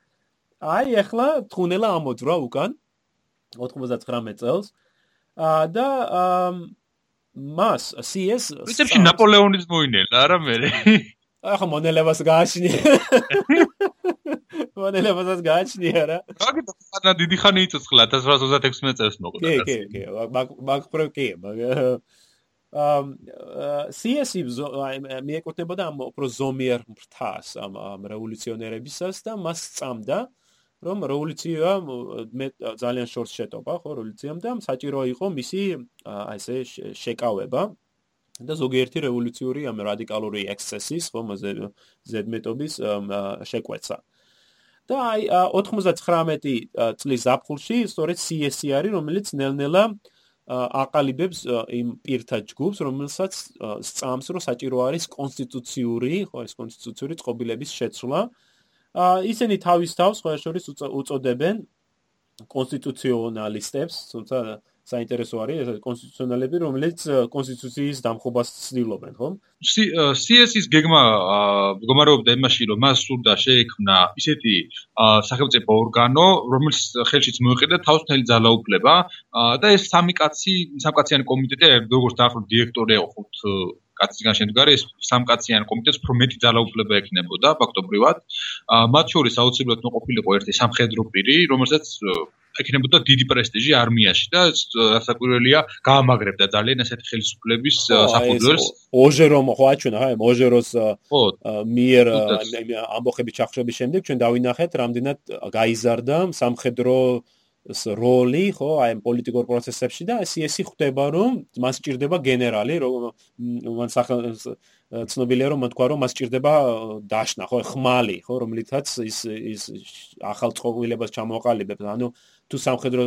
აი, ახლა თხუნელა ამოძრა უკან 99 წელს. აა და აა მას CS ვიცი ნაპოლეონის მოინელა არა მე ახლა მონელებას გააჩნია. მონელებას გააჩნია რა. აი და დიდი ხანი იწოცხლა 1836 წელს მოყდა. კი, კი, კი. მაგ მაგ პრო კი, მაგ ამ CSI მიეკუთვნებოდა ამ უფრო ზომიერ ფრთას ამ ამ რევოლუციონერებისას და მას წამდა რომ რევოლუცია მე ძალიან შორს შეტობა ხო რევოლუციამ და საჭირო იყო მისი აი ესე შეკავება და ზოგიერთი რევოლუციური ამ რადიკალური ექსცესის ხომ ზედმეტობის შეკვეცა. და აი 99 წლის ზაფხულში სწორედ არის, რომელიც ნელ-ნელა აყალიბებს იმ პირთა ჯგუფს, რომელსაც სწამს, რომ საჭირო არის კონსტიტუციური, ხო ეს კონსტიტუციური წყობილების შეცვლა. ისინი თავის თავს ხო შორის უწოდებენ კონსტიტუციონალისტებს, თუმცა საინტერესო არის ეს კონსტიტუციონალები, რომელიც კონსტიტუციის დამხობას ცდილობენ, ხო? CS-ის გეგმა მდგომარეობდა იმაში, რომ მას სურდა შეექმნა ისეთი სახელმწიფო ორგანო, რომელიც ხელშიც მოეყიდა თავისუფალი ძალაუფლება და ეს სამი კაცი, სამკაციანი კომიტეტი, როგორც დაახლოებით დირექტორი იყო ხუთ კაცისგან შემდგარი ეს სამკაციან კომიტეტს უფრო მეტი ძალაუფლება ექნებოდა ფაქტობრივად. მათ შორის აუცილებლად მოყოფილიყო ერთი სამხედრო პირი, რომელსაც ექნებოდა დიდი პრესტიჟი არმიაში და რასაკვირველია გაამაგრებდა ძალიან ასეთ ხელისუფლების საფუძველს. ოჟერომ ხო აჩვენა ხა ოჟეროს მიერ ამბოხების ჩახშობის შემდეგ ჩვენ დავინახეთ რამდენად გაიზარდა სამხედრო როლი ხო აი ამ პოლიტიკურ პროცესებში და სიესი ხვდება რომ მას ჭირდება გენერალი რომ მან ცნობილია რომ თქვა რომ მას ჭირდება დაშნა ხო ხმალი ხო რომლითაც ის ის ახალ წყობილებას ჩამოყალიბებს. ანუ თუ სამხედრო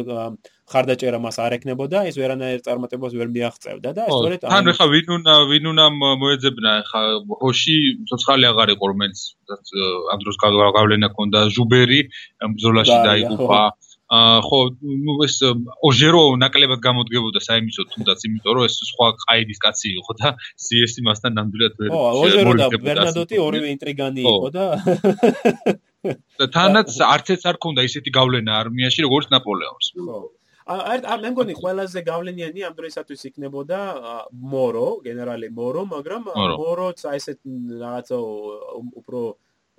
ხარდაჭერა მას არ ეკნებოდა ის ვერანაირ წარმატებას ვერ მიაღწევდა და სწორედ ან ხა ვინ უნდა ვინ უნდა მოეძებნა ხა ჰოში ცოცხალი აღარ იყო რომელიც ამ დროს გავლენა ქონდა ჟუბერი ბზოლაში დაიღუპა. ხო ნუ ეს ოჟერო ნაკლებად გამოდგებოდა საიმისო თუნდაც იმიტომ რომ ეს სხვა ყაიდის კაცი იყო და CS-ი მასთან ნამდვილად ვერ ხო ოჟერო და ბერნადოტი ორივე ინტრიგანი იყო და და თანაც არც ეს არ ქონდა ისეთი გავლენა არმიაში როგორც ნაპოლეონს. ხო. აა მე მგონი ყველაზე გავლენიანი ამ დროისათვის იქნებოდა მორო გენერალი მორო მაგრამ მოროც აი ესეთ რაღაცა უფრო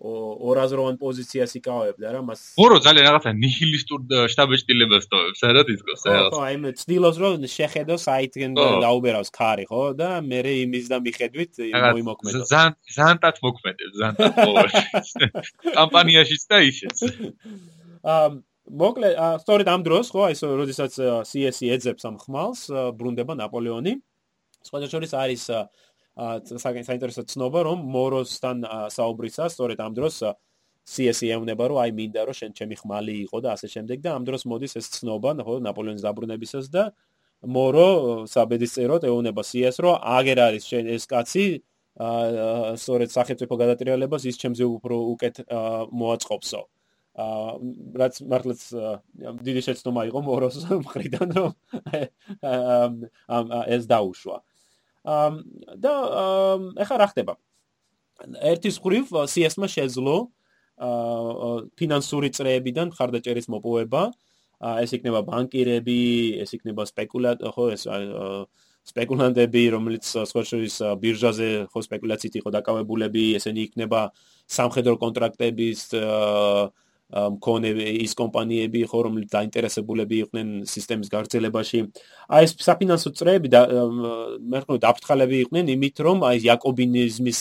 ორაზროვან პოზიციას იკავებდა რა მას ორო ძალიან რაღაცა ნიჰილისტურ შტაბეჭდილებას თოვებს არა დისკოს რაღაც ხო აი მე ცდილობს რომ შეხედო საიტგენ დაუბერავს ქარი ხო და მე იმის და მიხედვით მოიმოქმედო ზან ზანტად მოქმედებს ზანტად კამპანიაშიც და ისეც. აა მოკლე სწორედ ამ დროს ხო აი როდესაც CS-ი ეძებს ამ ხმალს ბრუნდება ნაპოლეონი. სხვადასხვა შორის არის საინტერესო ცნობა რომ მოროსთან საუბრისა სწორედ ამ დროს CS-ი ეუბნება რომ აი მინდა რომ შენ ჩემი ხმალი იყო და ასე შემდეგ და ამ დროს მოდის ეს ცნობა ხო ნაპოლეონის დაბრუნებისას და მორო საბედისწეროდ ეუბნება CS რომ აგერ არის შენ ეს კაცი სწორედ სახელმწიფო გადატრიალებას ის ჩემზე უფრო უკეთ მოაწყობსო აა რაც მართლაც დიდი შეცდომა იყო მოროს მხრიდან რომ ამ ეს დაუშვა. აა და ეხლა რა ხდება? ერთის ხრივ CS-მა შეძლო ფინანსური წრეებიდან ხარდაჭერის მოპოვება. ეს იქნება ბანკირები, ეს იქნება სპეკულატ, ხო, ეს სპეკულანტები, რომლიც სხვაშორის ბირჟაზე ხო სპეკულაციით იყო დაკავებულები, ესენი იქნება სამხედრო კონტრაქტების აა მქონე ის კომპანიები ხო რომლით დაინტერესებულები იყვნენ სისტემის გაგრძელებაში აი ეს საფინანსო წრეები და მე ხომ დაფრთხალები იყვნენ იმით რომ აი იაკობინიზმის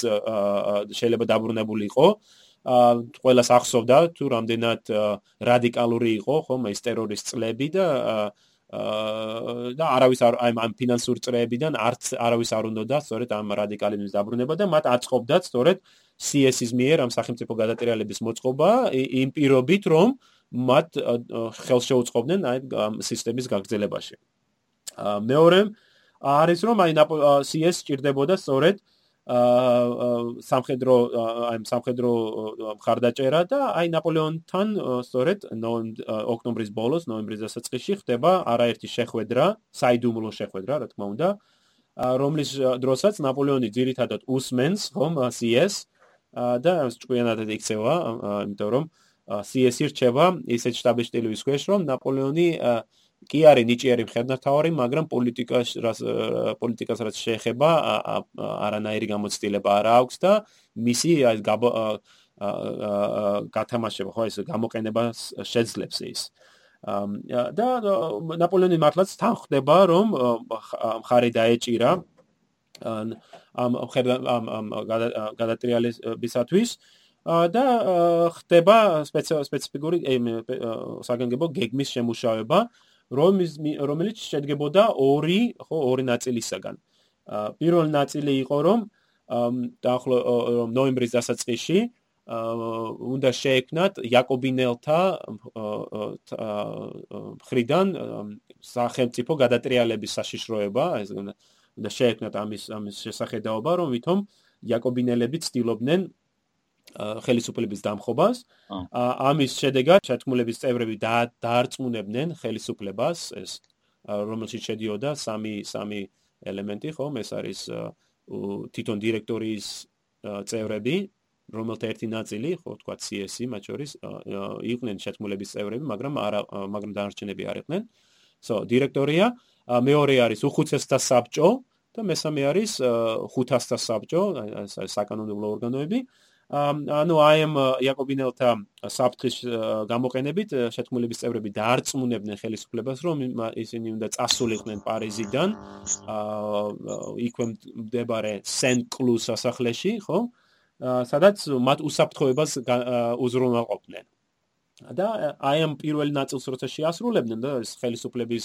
შეიძლება დაბრუნებული იყო. ა ყველას ახსოვდა თუ რამდენად რადიკალური იყო ხომ ეს ტერორის წლები და და არავის არ აი ამ ფინანსურ წრეებიდან არც არავის არ უნდოდა სწორედ ამ რადიკალიზმის დაბრუნება და მათ აწყობდათ სწორედ CS-ის მიერ ამ სახელმწიფო გადატრიალების მოწყობა იმ პირობით რომ მათ ხელს შეუწყობდნენ აი ამ სისტემის გაგრძელებაში. მეორე არის რომ აი CS ჭირდებოდა სწორედ აა სამხედრო აი სამხედრო მხარდაჭერა და აი ნაპოლეონთან სწორედ ოქტომბრის ბოლოს ნოემბრის დასაწყისში ხდება არაერთი შეხვედრა, საიდუმლო შეხვედრა, რა თქმა უნდა, რომლის დროსაც ნაპოლეონი ძირითადად უსმენს ხომ? CS და ჭკვიანად იქცევა, იმიტომ რომ CS-ი რჩება ისეთ შტაბ-შტილების ქვეშ, რომ ნაპოლეონი კი არის ნიჭიერი მხედართმთავარი, მაგრამ პოლიტიკას რაც პოლიტიკას რაც შეეხება არანაირი გამოცდილება არ აქვს და მისი აი გათამაშება ხო ეს გამოყენება შეძლებს ის. და ნაპოლეონი მართლაც თან ხდება რომ მხარი დაეჭირა ამ ამ გადატრიალებისათვის და ხდება სპეციფიკური საგანგებო გეგმის შემუშავება რომელიც შედგებოდა ორი, ხო, ორი ნაწილისაგან. პირველი ნაწილი იყო რომ დაახლო ნოემბრის დასაწყისში უნდა შეექმნათ იაკობინელთა ხრიდან სახელმწიფო გადატრიალების საშიშროება, ეს უნდა შეექმნათ ამის ამის შესახედაობა, რომ ვითომ იაკობინელები ცდილობდნენ ხელისუფლების დამხობას. ამის შედეგად შეთქმულების წევრები დაარწმუნებდნენ ხელისუფლებას, ეს რომელშიც შედიოდა სამი სამი ელემენტი, ხო, ეს არის თვითონ დირექტორიის წევრები, რომელთა ერთი ნაწილი, ხო, თქვა CS-ი, მათ შორის იყვნენ შეთქმულების წევრები, მაგრამ არა მაგრამ დანარჩენები არ იყვნენ. so, დირექტორია, მეორე არის უხუცესთა საბჭო, და მესამე არის 500-თა საბჭო, ეს საკანონმდებლო ორგანოები. ანუ აი ამ იაკობინელთა საფრთხის გამოყენებით შეთქმულების წევრები დაარწმუნებდნენ ხელისუფლებას, რომ ისინი უნდა წასულიყვნენ პარიზიდან, იქვე მდებარე სენ-კლუს სასახლეში, ხო? სადაც მათ უსაფრთხოებას უზრუნველყოფდნენ. და აი ამ პირველ ნაწილს როცა შეასრულებდნენ და ეს ხელისუფლების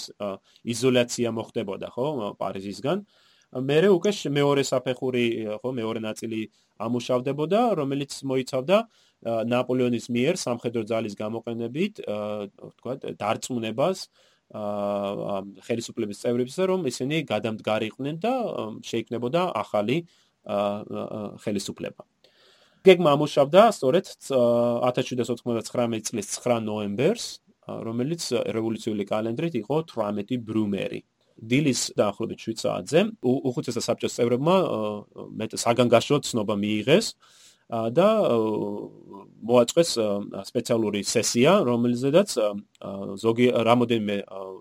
იზოლაცია მოხდებოდა, ხო, პარიზისგან. მერე უკვე მეორე საფეხური, ხო, მეორე ნაწილი ამუშავდებოდა, რომელიც მოიცავდა ნაპოლეონის მიერ სამხედრო ძალის გამოყენებით, თქვა, დარწმუნებას ხელისუფლების წევრებისა, რომ ისინი გადამდგარიყვნენ და შეიქმნებოდა ახალი ხელისუფლება. გეგმა ამუშავდა სწორედ 1799 წლის 9 ნოემბერს, რომელიც რევოლუციური კალენდრით იყო 18 ბრუმერი. დილის დაახლოებით 7 საათზე უხუცესთა საბჭოს წევრებმა მეტ საგანგაშო ცნობა მიიღეს და მოაწყვეს სპეციალური სესია, რომელზედაც ზოგი რამოდენმე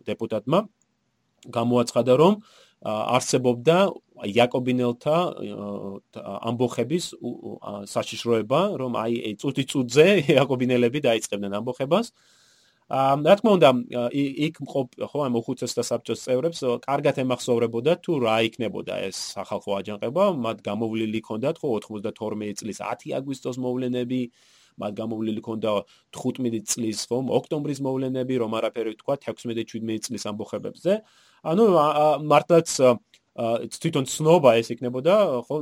დეპუტატმა გამოაცხადა, რომ არსებობდა იაკობინელთა ამბოხების საშიშროება, რომ აი წუთი წუთზე იაკობინელები დაიწყებდნენ ამბოხებას. აა რა თქმა უნდა, იქ მყოფ ხო ამ უხუცესთა საბჭოს წევრებს კარგად ემახსოვრებოდა თუ რა იქნებოდა ეს სახალხო აჯანყება, მათ გამოვლილი ჰქონდათ ხო 92 წლის 10 აგვისტოს მოვლენები, მათ გამოვლილი ჰქონდა 15 წლის ხო ოქტომბრის მოვლენები, რომ არაფერი თქვა 16-17 წლის ამბოხებებზე. ანუ მართლაც თვითონ ცნობა ეს იქნებოდა ხო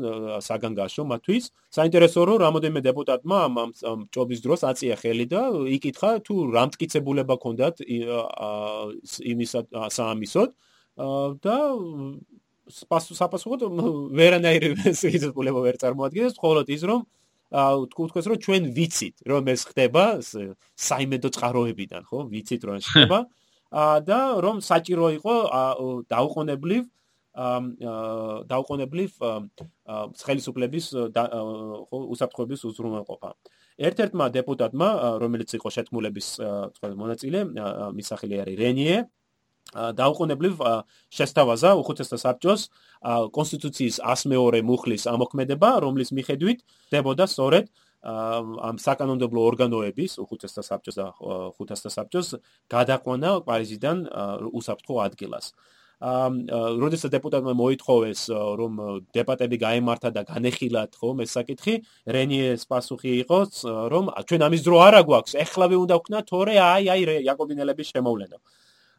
საგანგაშო მათთვის. საინტერესო რომ რამოდენმე დეპუტატმა ამ ჯობის დროს აწია ხელი და იკითხა თუ რამტკიცებულება ქონდათ იმის საამისოდ. და საპასუხოდ ვერანაირი სიძულება ვერ წარმოადგენს მხოლოდ ის რომ თქვენ რომ ჩვენ ვიცით რომ ეს ხდება საიმედო წყაროებიდან ხო ვიცით რომ ეს ხდება. და რომ საჭირო იყო დაუყოვნებლივ დაუყოვნებლივ ხელისუფლების ხო უსაფრთხოების უზრუნველყოფა. ერთ-ერთმა დეპუტატმა, რომელიც იყო შეთქმულების მონაწილე, მის სახელი არის რენიე, დაუყოვნებლივ შესთავაზა უხუცესთა საბჭოს კონსტიტუციის 102 მუხლის ამოქმედება, რომლის მიხედვით დებოდა სწორედ ამ საკანონმდებლო ორგანოების უხუცესთა საბჭოს და ხუთასთა საბჭოს გადაყვანა პარიზიდან უსაფრთხო ადგილას. ამ როდესაც დეპუტატმა მოითხოვეს რომ დეპატები გაემართა და განეხილათ ხომ ეს საკითხი რენიეს პასუხი იყო რომ ჩვენ ამის დრო არა გვაქვს. ეხლავე უნდა ვქნა თორე აი აი იაკობინელების შემოვლენა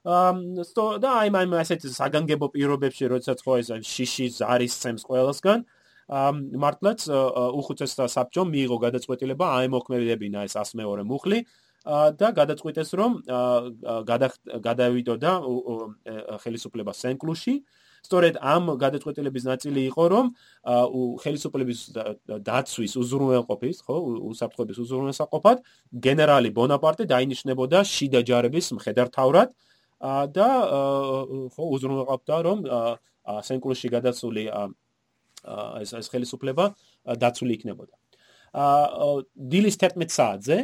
ამ სტო და აი მაი მასეთ საგანგებო პირობებში როდესაც ხო ეს შიში ზარის წემს ყველასგან ამ მართლაც უხუცესთა საბჭომ მიიღო გადაწყვეტილება აი მოქმედებინა ეს 102 მუხლი და გადაწყვიტეს რომ გადავიდოდა ხელისუფლება სენკლუში. სწორედ ამ გადაწყვეტილების ნაწილი იყო რომ ხელისუფლების დაცვის უზრუნველყოფის ხო უსაფრთხოების უზრუნველსაყოფად გენერალი ბონაპარტე დაინიშნებოდა შიდა ჯარების მხედართავრად და ხო უზრუნველყოფდა რომ სენკლუში გადაცული ეს ეს ხელისუფლება დაცული იქნებოდა დილის 11 საათზე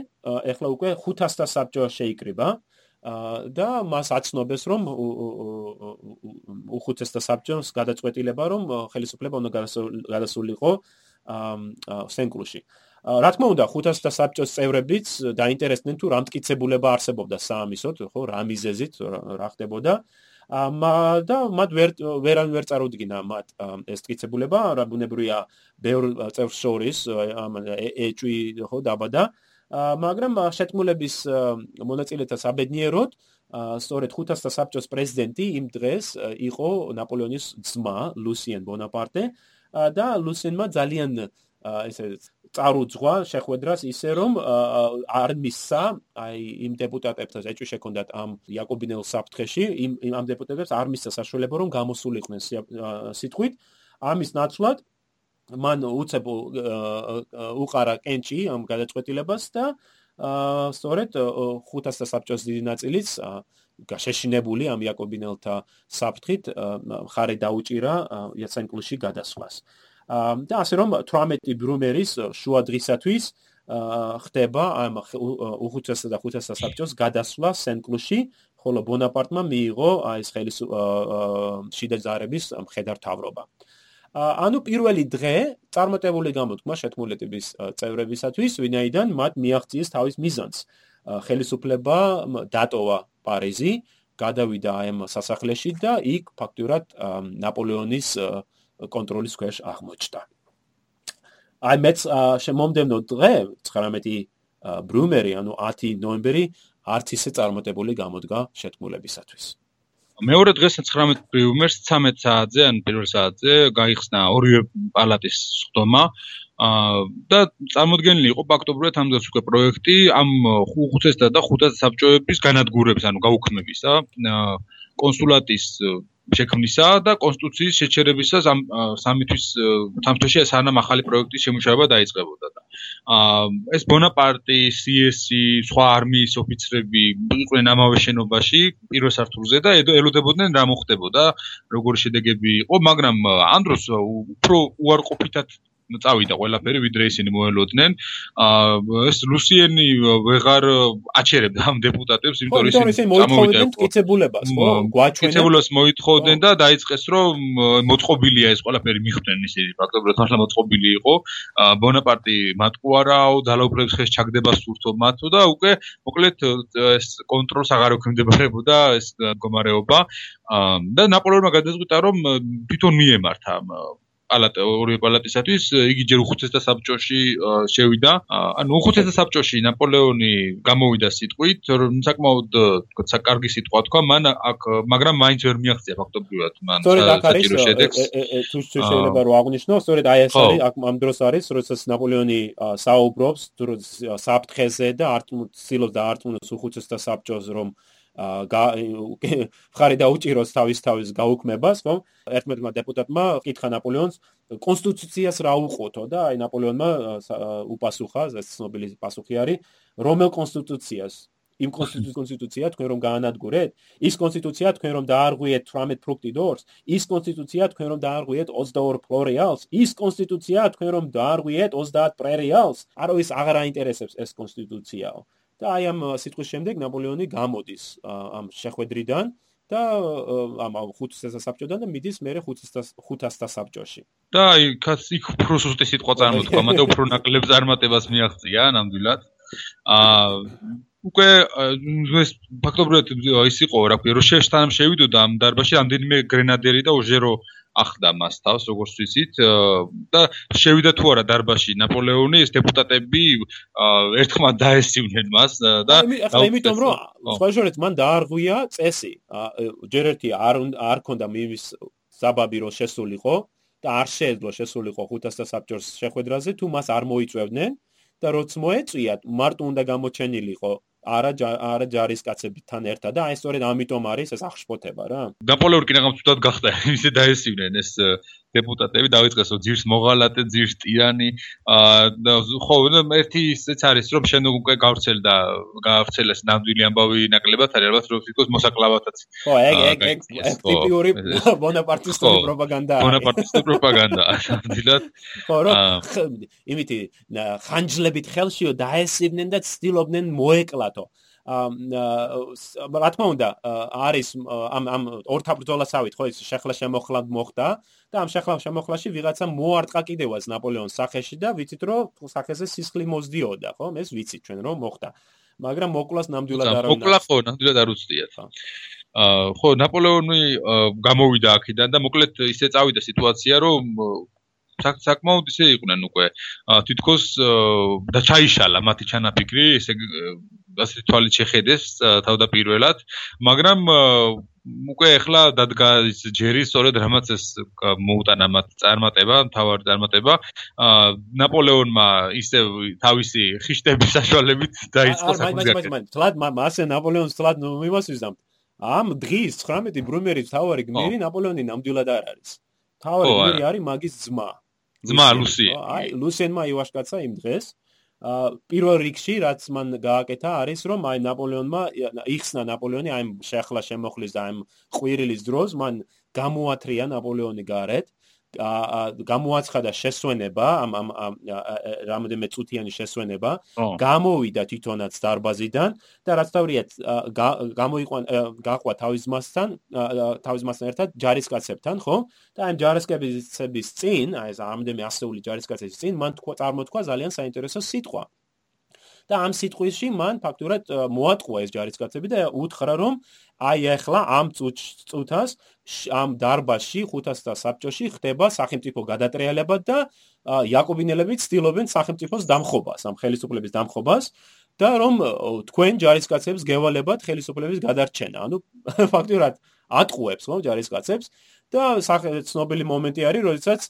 ეხლა უკვე 500-თა საბჭო შეიკრიბა და მას აცნობეს რომ უხუთესთა საბჭოს გადაწყვეტილება რომ ხელისუფლება უნდა გადასულიყო სენკლუში. რა თქმა უნდა 500-თა საბჭოს წევრებიც დაინტერესდნენ თუ რამტკიცებულება არსებობდა საამისოდ, ხო, რა მიზეზით რა ხდებოდა. და მათ ვერ ვერან ვერ წარუდგინა მათ ეს ტკიცებულება რა ბუნებრივია ბევრ წევრ შორის ამ ეჭვი ხო დაბადა მაგრამ შეთქმულების მონაწილეთა საბედნიეროდ სწორედ 500 საბჭოს პრეზიდენტი იმ დღეს იყო ნაპოლეონის ძმა ლუსიენ ბონაპარტე და ლუსიენმა ძალიან ესე წარუძღვა შეხვედრას ისე რომ არ მისცა აი იმ დეპუტატებთან ეჭვი შექონდათ ამ იაკობინელ საფრთხეში იმ ამ დეპუტატებს არ მისცა საშუალება რომ გამოსულიყვნენ სიტყვით ამის ნაცვლად მან უცებ უყარა კენჭი ამ გადაწყვეტილებას და სწორედ 500 საბჭოს დიდი ნაწილიც გაშეშინებული ამ იაკობინელთა საფრთხით ხარი დაუჭირა იაცენკლუში გადასვლას. და ასე რომ 18 ბრუმერის შუა დღისათვის ხდება ამ უხუცესა და ხუთასა საბჭოს გადასვლა სენკლუში, ხოლო ბონაპარტმა მიიღო ეს ხელის შიდა ზარების მხედართავრობა. ანუ პირველი დღე წარმოტებული გამოდგმა შეთმულეთების წევრებისათვის, ვინაიდან მათ მიაღწიეს თავის მიზანს. ხელისუფლება დატოვა პარიზი, გადავიდა ამ სასახლეში და იქ ფაქტურად ნაპოლეონის კონტროლის ქვეშ აღმოჩნდა. აი მეც შემომდენო დღე 19 ბრუმერი, ანუ 10 ნოემბერი არც ისე წარმოტებული გამოდგა შეთქმულებისათვის. მეორე დღეს 19 ბრიუმერს 13 საათზე, ან პირველ საათზე გაიხსნა ორივე პალატის ხდომა. აა და წარმოქმნილი იყო ფაქტობრივად ამ დროს უკვე პროექტი ამ ხუთესთა და ხუთას საბჭოების განადგურების, ანუ გაუქმების და კონსულატის შექმნისა და კონსტიტუციის შეჩერებისას ამ სამი თვის თამთოში სანამ ახალი პროექტის შემუშავება დაიწყებოდა და აა ეს ბონაპარტი, CS-ი, სხვა არმიის ოფიცრები იყვნენ ამავე შენობაში პირველ სართულზე და ელოდებოდნენ რა მოხდებოდა, როგორი შედეგები იყო, მაგრამ ამ დროს უფრო უარყოფითად წავიდა ყველაფერი ვიდრე ისინი მოელოდნენ. აა ეს ლუსიენი ვეღარ აჩერებდა ამ დეპუტატებს იმიტომ რომ ისინი მოითხოვდნენ მტკიცებულებას ხო გვაჩვენა მტკიცებულებას მოითხოვდნენ და დაიწყეს რომ მოწყობილია ეს ყველაფერი მიხვდნენ ისინი ფაქტობრივად ახლა მოწყობილი იყო. ბონაპარტი მათკუ არაო ძალაუფლების ხეს ჩაგდება სურთო მათო და უკვე მოკლედ ეს კონტროლს აღარ ექვემდებარებოდა ეს მდგომარეობა და ნაპოლეონმა გადაწყვიტა რომ თვითონ მიემართა პალატა ორი პალატისათვის იგი ჯერ უხუცესთა საბჭოში შევიდა. ანუ უხუცესთა საბჭოში ნაპოლეონი გამოვიდა სიტყვით საკმაოდ თქო კარგი სიტყვა თქვა. მან აქ მაგრამ მაინც ვერ მიაღწია ფაქტობრივად მან საჭირო შედეგს. თუ შეიძლება რომ აღნიშნო სწორედ აი ეს არის აქ ამ დროს არის როდესაც ნაპოლეონი საუბრობს თუ საფრთხეზე და არტმუცილოს და არტმუცილოს უხუცესთა საბჭოს რომ ხარი დაუჭიროს თავის თავის გაუქმებას, ხო? ერთმანეთმა დეპუტატმა კითხა ნაპოლეონს კონსტიტუციას რა უყოთო და აი ნაპოლეონმა უპასუხა, ეს ცნობილი პასუხი არის, რომელ კონსტიტუციას? იმ კონსტიტუცია თქვენ რომ გაანადგურეთ? ის კონსტიტუცია თქვენ რომ დაარღვიეთ 18 ფრუქტი დორს? ის კონსტიტუცია თქვენ რომ დაარღვიეთ 22 ფლორიალს? ის კონსტიტუცია თქვენ რომ დაარღვიეთ 30 პრერიალს? არო ის აღარ აინტერესებს ეს კონსტიტუციაო. და აი ამ სიტყვის შემდეგ ნაპოლეონი გამოდის ამ შეხვედრიდან და ამ ხუთსა საბჭოდან და მიდის ხუთსა ხუთასთა საბჭოში. და აი კაც იქ უფრო სუსტი სიტყვა წარმოთქვა, მაგრამ უფრო ნაკლებ წარმატებას მიაღწია ნამდვილად. აა უკვე ეს ფაქტობრივად ის იყო რა ქვია, რომ შეშთანამ შევიდოდა ამ დარბაზში ამდენიმე გრენადერი და ოჟერო ახდა მას თავს როგორც ვიცით და შევიდა თუ არა დარბაზში ნაპოლეონი ეს დეპუტატები ერთხმად დაესივნენ მას და ახლა იმიტომ რომ სხვა შორის მან დაარღვია წესი. ჯერ ერთი არ არ ქონდა მის საბაბი რომ შესულიყო და არ შეეძლო შესულიყო ხუთასთა საბჭოს შეხვედრაზე თუ მას არ მოიწევდნენ და როც მოეწვიათ მარტო უნდა გამოჩენილიყო არა არა ჯარისკაცებთან ერთად და აი სწორედ ამიტომ არის ეს აღშფოთება რა. ნაპოლეონი კი რაღაც თუდად გახდა ისე დაესივნენ ეს დეპუტატები დაიწყესო ძირს მოღალატე ძირს ტირანი აა ხო ერთი ისეც არის რომ შენ უკვე გავრცელდა გავრცელეს ნამდვილი ამბავი ნაკლებად არის ალბათ რომ თვითონ მოსაკლავათაც. ხო ეგ ეგ ეგ ტიპიური ბონაპარტისტული პროპაგანდა ბონაპარტისტული პროპაგანდა ნამდვილად. ხო რომ იმითი ხანჯლებით ხელშიო დაესივნენ და ცდილობდნენ მოეკლათო რა თქმა უნდა არის ამ ამ ორთაბრძოლასავით ხო ის შეხლა შემოხლა მოხდა და ამ შეხლა შემოხლაში ვიღაცა მოარტყა კიდევაც ნაპოლეონის სახეში და ვიცით რომ სახეზე სისხლი მოძდიოდა ხო ეს ვიცით ჩვენ რომ მოხდა. მაგრამ მოკლას ნამდვილად არ არის მოკლა ხო ნამდვილად არ უცდიათ. აა ხო ნაპოლეონი გამოვიდა აქედან და მოკლედ ისე წავიდა სიტუაცია რომ საკმაოდ ისე იყვნენ უკვე. თითქოს და ჩაიშალა მათი ჩანაფიქრი ესე ასე თვალით შეხედეს თავდაპირველად. მაგრამ უკვე ახლა დადგა ის ჯერი სწორედ რამაც ეს მოუტანა მათ წარმატება თავარი წარმატება. ნაპოლეონმა ისე თავისი ხიშტების საშუალებით დაიწყო მაინც თლად მასე ნაპოლეონს თლად მიმასვისამ ამ დღის 19 ბრუმერის თავარი გმირი ნაპოლეონი ნამდვილად არ არის. თავარი გმირი არის მაგის ძმა ძმა ლუსი აი ლუსენმა ივაშკაცა იმ დღეს. პირველ რიგში რაც მან გააკეთა არის რომ აი ნაპოლეონმა იხსნა ნაპოლეონი აი შეხლა შემოხლის და აი ყვირილის დროს მან გამოათრია ნაპოლეონი გარეთ გამოაცხადა შესვენება ამ ამ რამოდენმე წუთიანი შესვენება გამოვიდა თვითონაც დარბაზიდან და რაც თავია გამოიყვან გაყვა თავის მასთან თავის მასთან ერთად ჯარისკაცებთან ხო? და ამ ჯარისკაცების წინ აი ეს რამოდენმე ასეული ჯარისკაცების წინ მან თქვა წარმოთქვა ძალიან საინტერესო სიტყვა და ამ სიტყვისში მან ფაქტურად მოატყუა ეს ჯარისკაცები და უთხრა რომ აი ახლა ამ წუთას ამ დარბაზში ხუთასთა საბჭოში ხდება სახელმწიფო გადატრიალება და იაკობინელები ცდილობენ სახელმწიფოს დამხობას ამ ხელისუფლების დამხობას და რომ თქვენ ჯარისკაცებს გევალებათ ხელისუფლების გადარჩენა. ანუ ფაქტურად ატყუებს ხო ჯარისკაცებს და ცნობილი მომენტი არის, როდესაც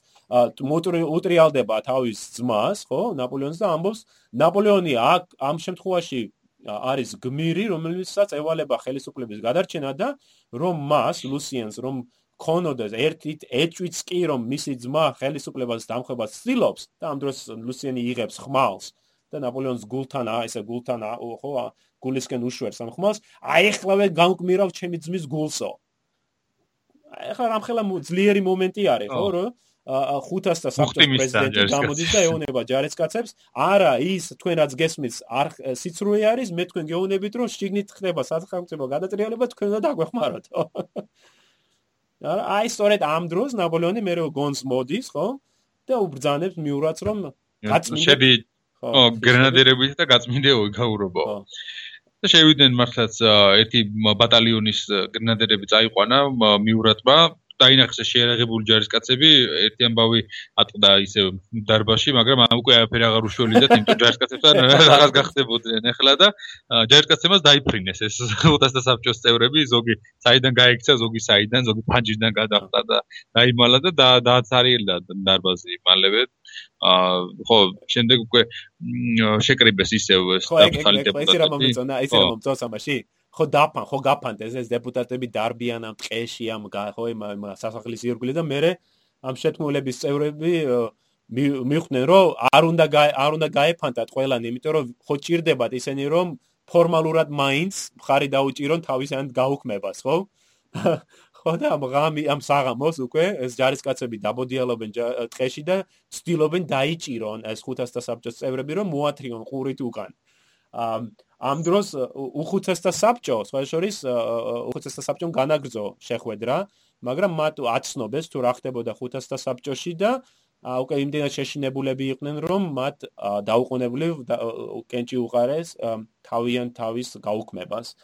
უტრიალდება თავის ძმას, ხო, ნაპოლეონს და ამბობს, ნაპოლეონი ამ შემთხვევაში არის გმირი, რომელიცაც ევალება ხელისუფლების გადარჩენა და რომ მას, ლუსიანს, რომ ქონოდეს ერთი ეჭვიც კი რომ მისი ძმა ხელისუფლებას დამხებას ცდილობს და ამ დროს ლუსიანი იღებს ხმალს და ნაპოლეონს გულთან აა ესე გულთან ხო გულისკენ უშვერს ამ ხმალს აი ეხლავე გამკმირავ ჩემი ძმის გულსო ახლა რამხელა ძლიერი მომენტი არის ხო რომ ხუთასთა საფრთხის პრეზიდენტი გამოდის და ეუბნება ჯარისკაცებს. არა ის თქვენ რაც გესმის არ სიცრუე არის მე თქვენ გეუბნებით რომ შიგნით ხდება სახელმწიფო გადატრიალება თქვენ უნდა დაგვეხმაროთ არა აი სწორედ ამ დროს ნაპოლეონი მე რო გონს მოდის ხო და უბრძანებს მიურაც რომ გაწმინდა შედი ო გრენადერებით და გაწმინდეო გაურობო და შევიდნენ მართლაც ერთი ბატალიონის გრენადერები წაიყვანა მიურატმა დაინახეს შეერაღებული ჯარისკაცები ერთი ამბავი ატყდა ისე დარბაში მაგრამ ამ უკვე არაფერი აღარ უშოლიდა თუმცა ჯარისკაცებთან რაღაც გახდებოდნენ ახლა და ჯარისკაცებმა დაიფრინეს ეს 500 საბჭოს წევრები ზოგი საიდან გაიქცა ზოგი საიდან ზოგი ფანჯიდან გადახტა და დაიმალა და დააცარიელა დარბაზი მალევე აა ხო შემდეგ უკვე შეკრიბეს ისევ დაფხალი დეპუტატები. ხო, ეს რა მომწონა, ეს რა მომწონს ამაში? ხო დაფან, ხო გაფანტეს ეს დეპუტატები დარბიან ამ ტყეში ამ ხო იმ სასახლის ირგვლივ და მე ამ შეთქმულების წევრები მიხვდნენ რომ არ უნდა არ უნდა გაეფანტათ ყველანი, იმიტომ რომ ხო ჭირდებათ ისინი რომ ფორმალურად მაინც მხარი დაუჭირონ თავისან გაუქმებას, ხო? ხო და ამ ღამი ამ საღამოს უკვე ეს ჯარისკაცები დაბოდიალობენ ტყეში და ცდილობენ დაიჭირონ ეს 500 საბჭოს წევრები რომ მოათრიონ ყურით უკან. ამ დროს უხუცესთა საბჭო, სხვა შორის უხუცესთა საბჭომ განაგრძო შეხვედრა, მაგრამ მათ აცნობეს თუ რა ხდებოდა 500 საბჭოში და უკვე იმდენად შეშინებულები იყვნენ რომ მათ დაუყოვნებლი კენჭი უყარეს თავიან თავის გაუქმებას.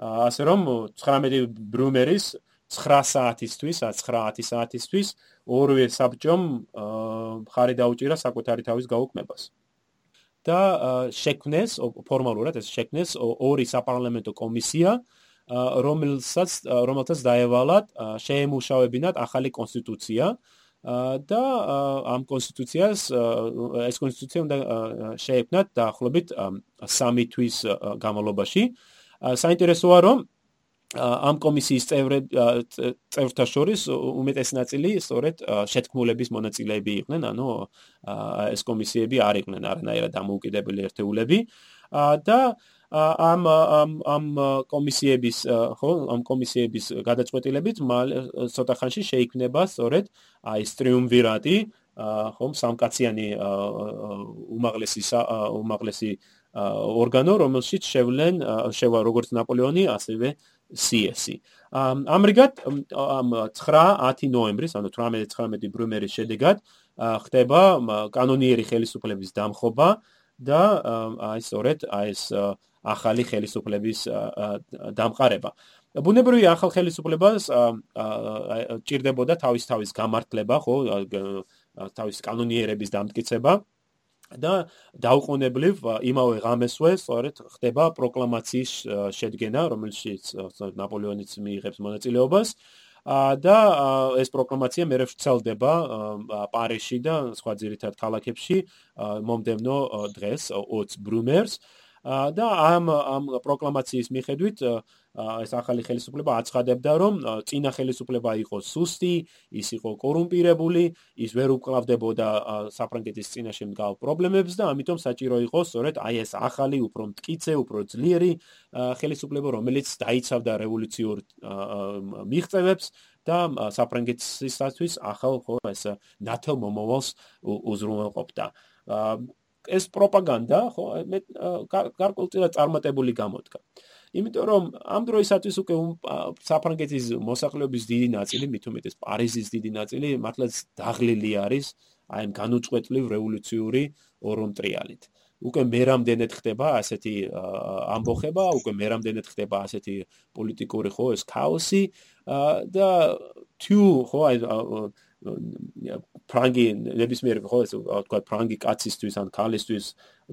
ასე რომ 19 ბრუმერის 9 საათისთვის, 9 საათისთვის ორივე საბჭომ ხარი დაუჭირა საკუთარი თავის გაუქმებას. და შექმნეს ფორმალურად ეს შექმნეს ორი საპარლამენტო კომისია, რომელსაც რომელთაც დაევალათ შეემუშავებინათ ახალი კონსტიტუცია და ამ კონსტიტუციას ეს კონსტიტუცია უნდა შეექმნათ დაახლოებით 3 თვის განმავლობაში. საინტერესოა რომ ამ კომისიის წევრები წევრთა შორის უმეტეს ნაწილი სწორედ შეთქმულების მონაწილეები იყვნენ, ანუ ეს კომისიები არ იყვნენ არანაირად დამოუკიდებელი ერთეულები. და ამ ამ ამ კომისიების ხო ამ კომისიების გადაწყვეტილებით ცოტა ხანში შეიქმნება სწორედ აი ეს ტრიუმვირატი ხო სამკაციანი უმაღლესი უმაღლესი ორგანო რომელშიც შევლენ შევა როგორც ნაპოლეონი ასევე CS-ი. ამრიგად ამ 9-10 ნოემბრის, ანუ 18-19 ბრუმერის შედეგად ხდება კანონიერი ხელისუფლების დამხობა და აი სწორედ აი ეს ახალი ხელისუფლების დამყარება. ბუნებრივი ახალ ხელისუფლებას ჭირდებოდა თავის თავის გამართლება, ხო, თავის კანონიერების დამტკიცება. და დაუყოვნებლივ იმავე ღამესვე სწორედ ხდება პროკლამაციის შედგენა, რომელშიც ნაპოლეონიც მიიღებს მონაწილეობას. და ეს პროკლამაცია მეორე ვრცელდება პარიზში და სხვა ძირითად ქალაქებში მომდევნო დღეს 20 ბრუმერს. და ამ ამ პროკლამაციის მიხედვით ეს ახალი ხელისუფლება აცხადებდა, რომ წინა ხელისუფლება იყო სუსტი, ის იყო კორუმპირებული, ის ვერ უკრავდებოდა საფრანგეთის წინაშე მდგარ პრობლემებს და ამიტომ საჭირო იყო სწორედ აი ეს ახალი, უფრო მტკიცე, უფრო ძლიერი ხელისუფლება, რომელიც დაიცავდა რევოლუციურ მიღწევებს და საფრანგეთისათვის ახალ ხო ეს ნათელ მომავალს უზრუნველყოფდა. ეს პროპაგანდა ხო მე გარკვეულწილად წარმატებული გამოდგა. იმიტომ რომ ამ დროისათვის უკვე საფრანგეთის მოსახლეობის დიდი ნაწილი, მით უმეტეს პარიზის დიდი ნაწილი მართლაც დაღლილი არის აი ამ განუწყვეტლივ რევოლუციური ორონტრიალით. უკვე მერამდენეთ ხდება ასეთი ამბოხება, უკვე მერამდენეთ ხდება ასეთი პოლიტიკური ხო ეს ქაოსი და თუ ხო აი ფრანგი ნებისმიერ ხო ეს თქვა ფრანგი კაცისთვის ან ქალისთვის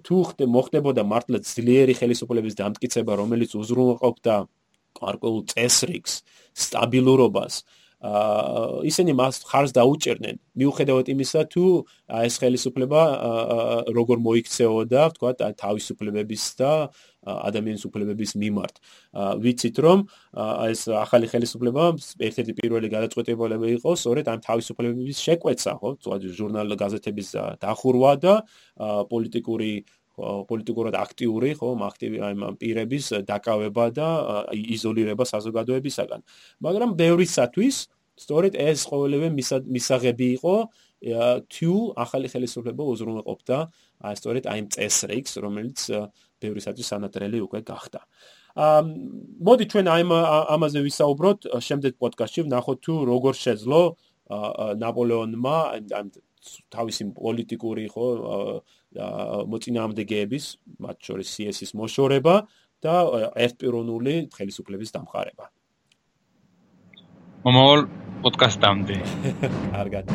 თუ ხდე მოხდებოდა მართლა ძლიერი ხელისუფლების დამტკიცება რომელიც უზრუნველყოფდა გარკვეულ წესრიგს სტაბილურობას ისინი მას ხარს დაუჭერდნენ მიუხედავად იმისა თუ ეს ხელისუფლება როგორ მოიქცეოდა თქვა თავისუფლებების და ადამიანის უფლებების მიმართ. ვიცით რომ ეს ახალი ხელისუფლება ერთ-ერთი პირველი გადაწყვეტილება იყო სწორედ ამ თავისუფლებების შეკვეცა ხო? თქვა ჟურნალ გაზეთების დახურვა და პოლიტიკური პოლიტიკურად აქტიური ხო აქტივი აი ამ პირების დაკავება და იზოლირება საზოგადოებისაგან. მაგრამ ბევრისათვის სწორედ ეს ყოველივე მისაღები იყო თუ ახალი ხელისუფლება უზრუნველყოფდა სწორედ აი ამ წესრიგს რომელიც ბევრისათვის სანატრელი უკვე გახდა აა მოდი ჩვენ აი ამაზე ვისაუბროთ შემდეგ პოდკასტში ვნახოთ თუ როგორ შეძლო ნაპოლეონმა ამ თავისი პოლიტიკური ხო მოწინააღმდეგეების, მათ შორის CS-ის მოშორება და ერთპიროვნული ხელისუფლების დამყარება. მომავალ პოდკასტამდე. კარგად.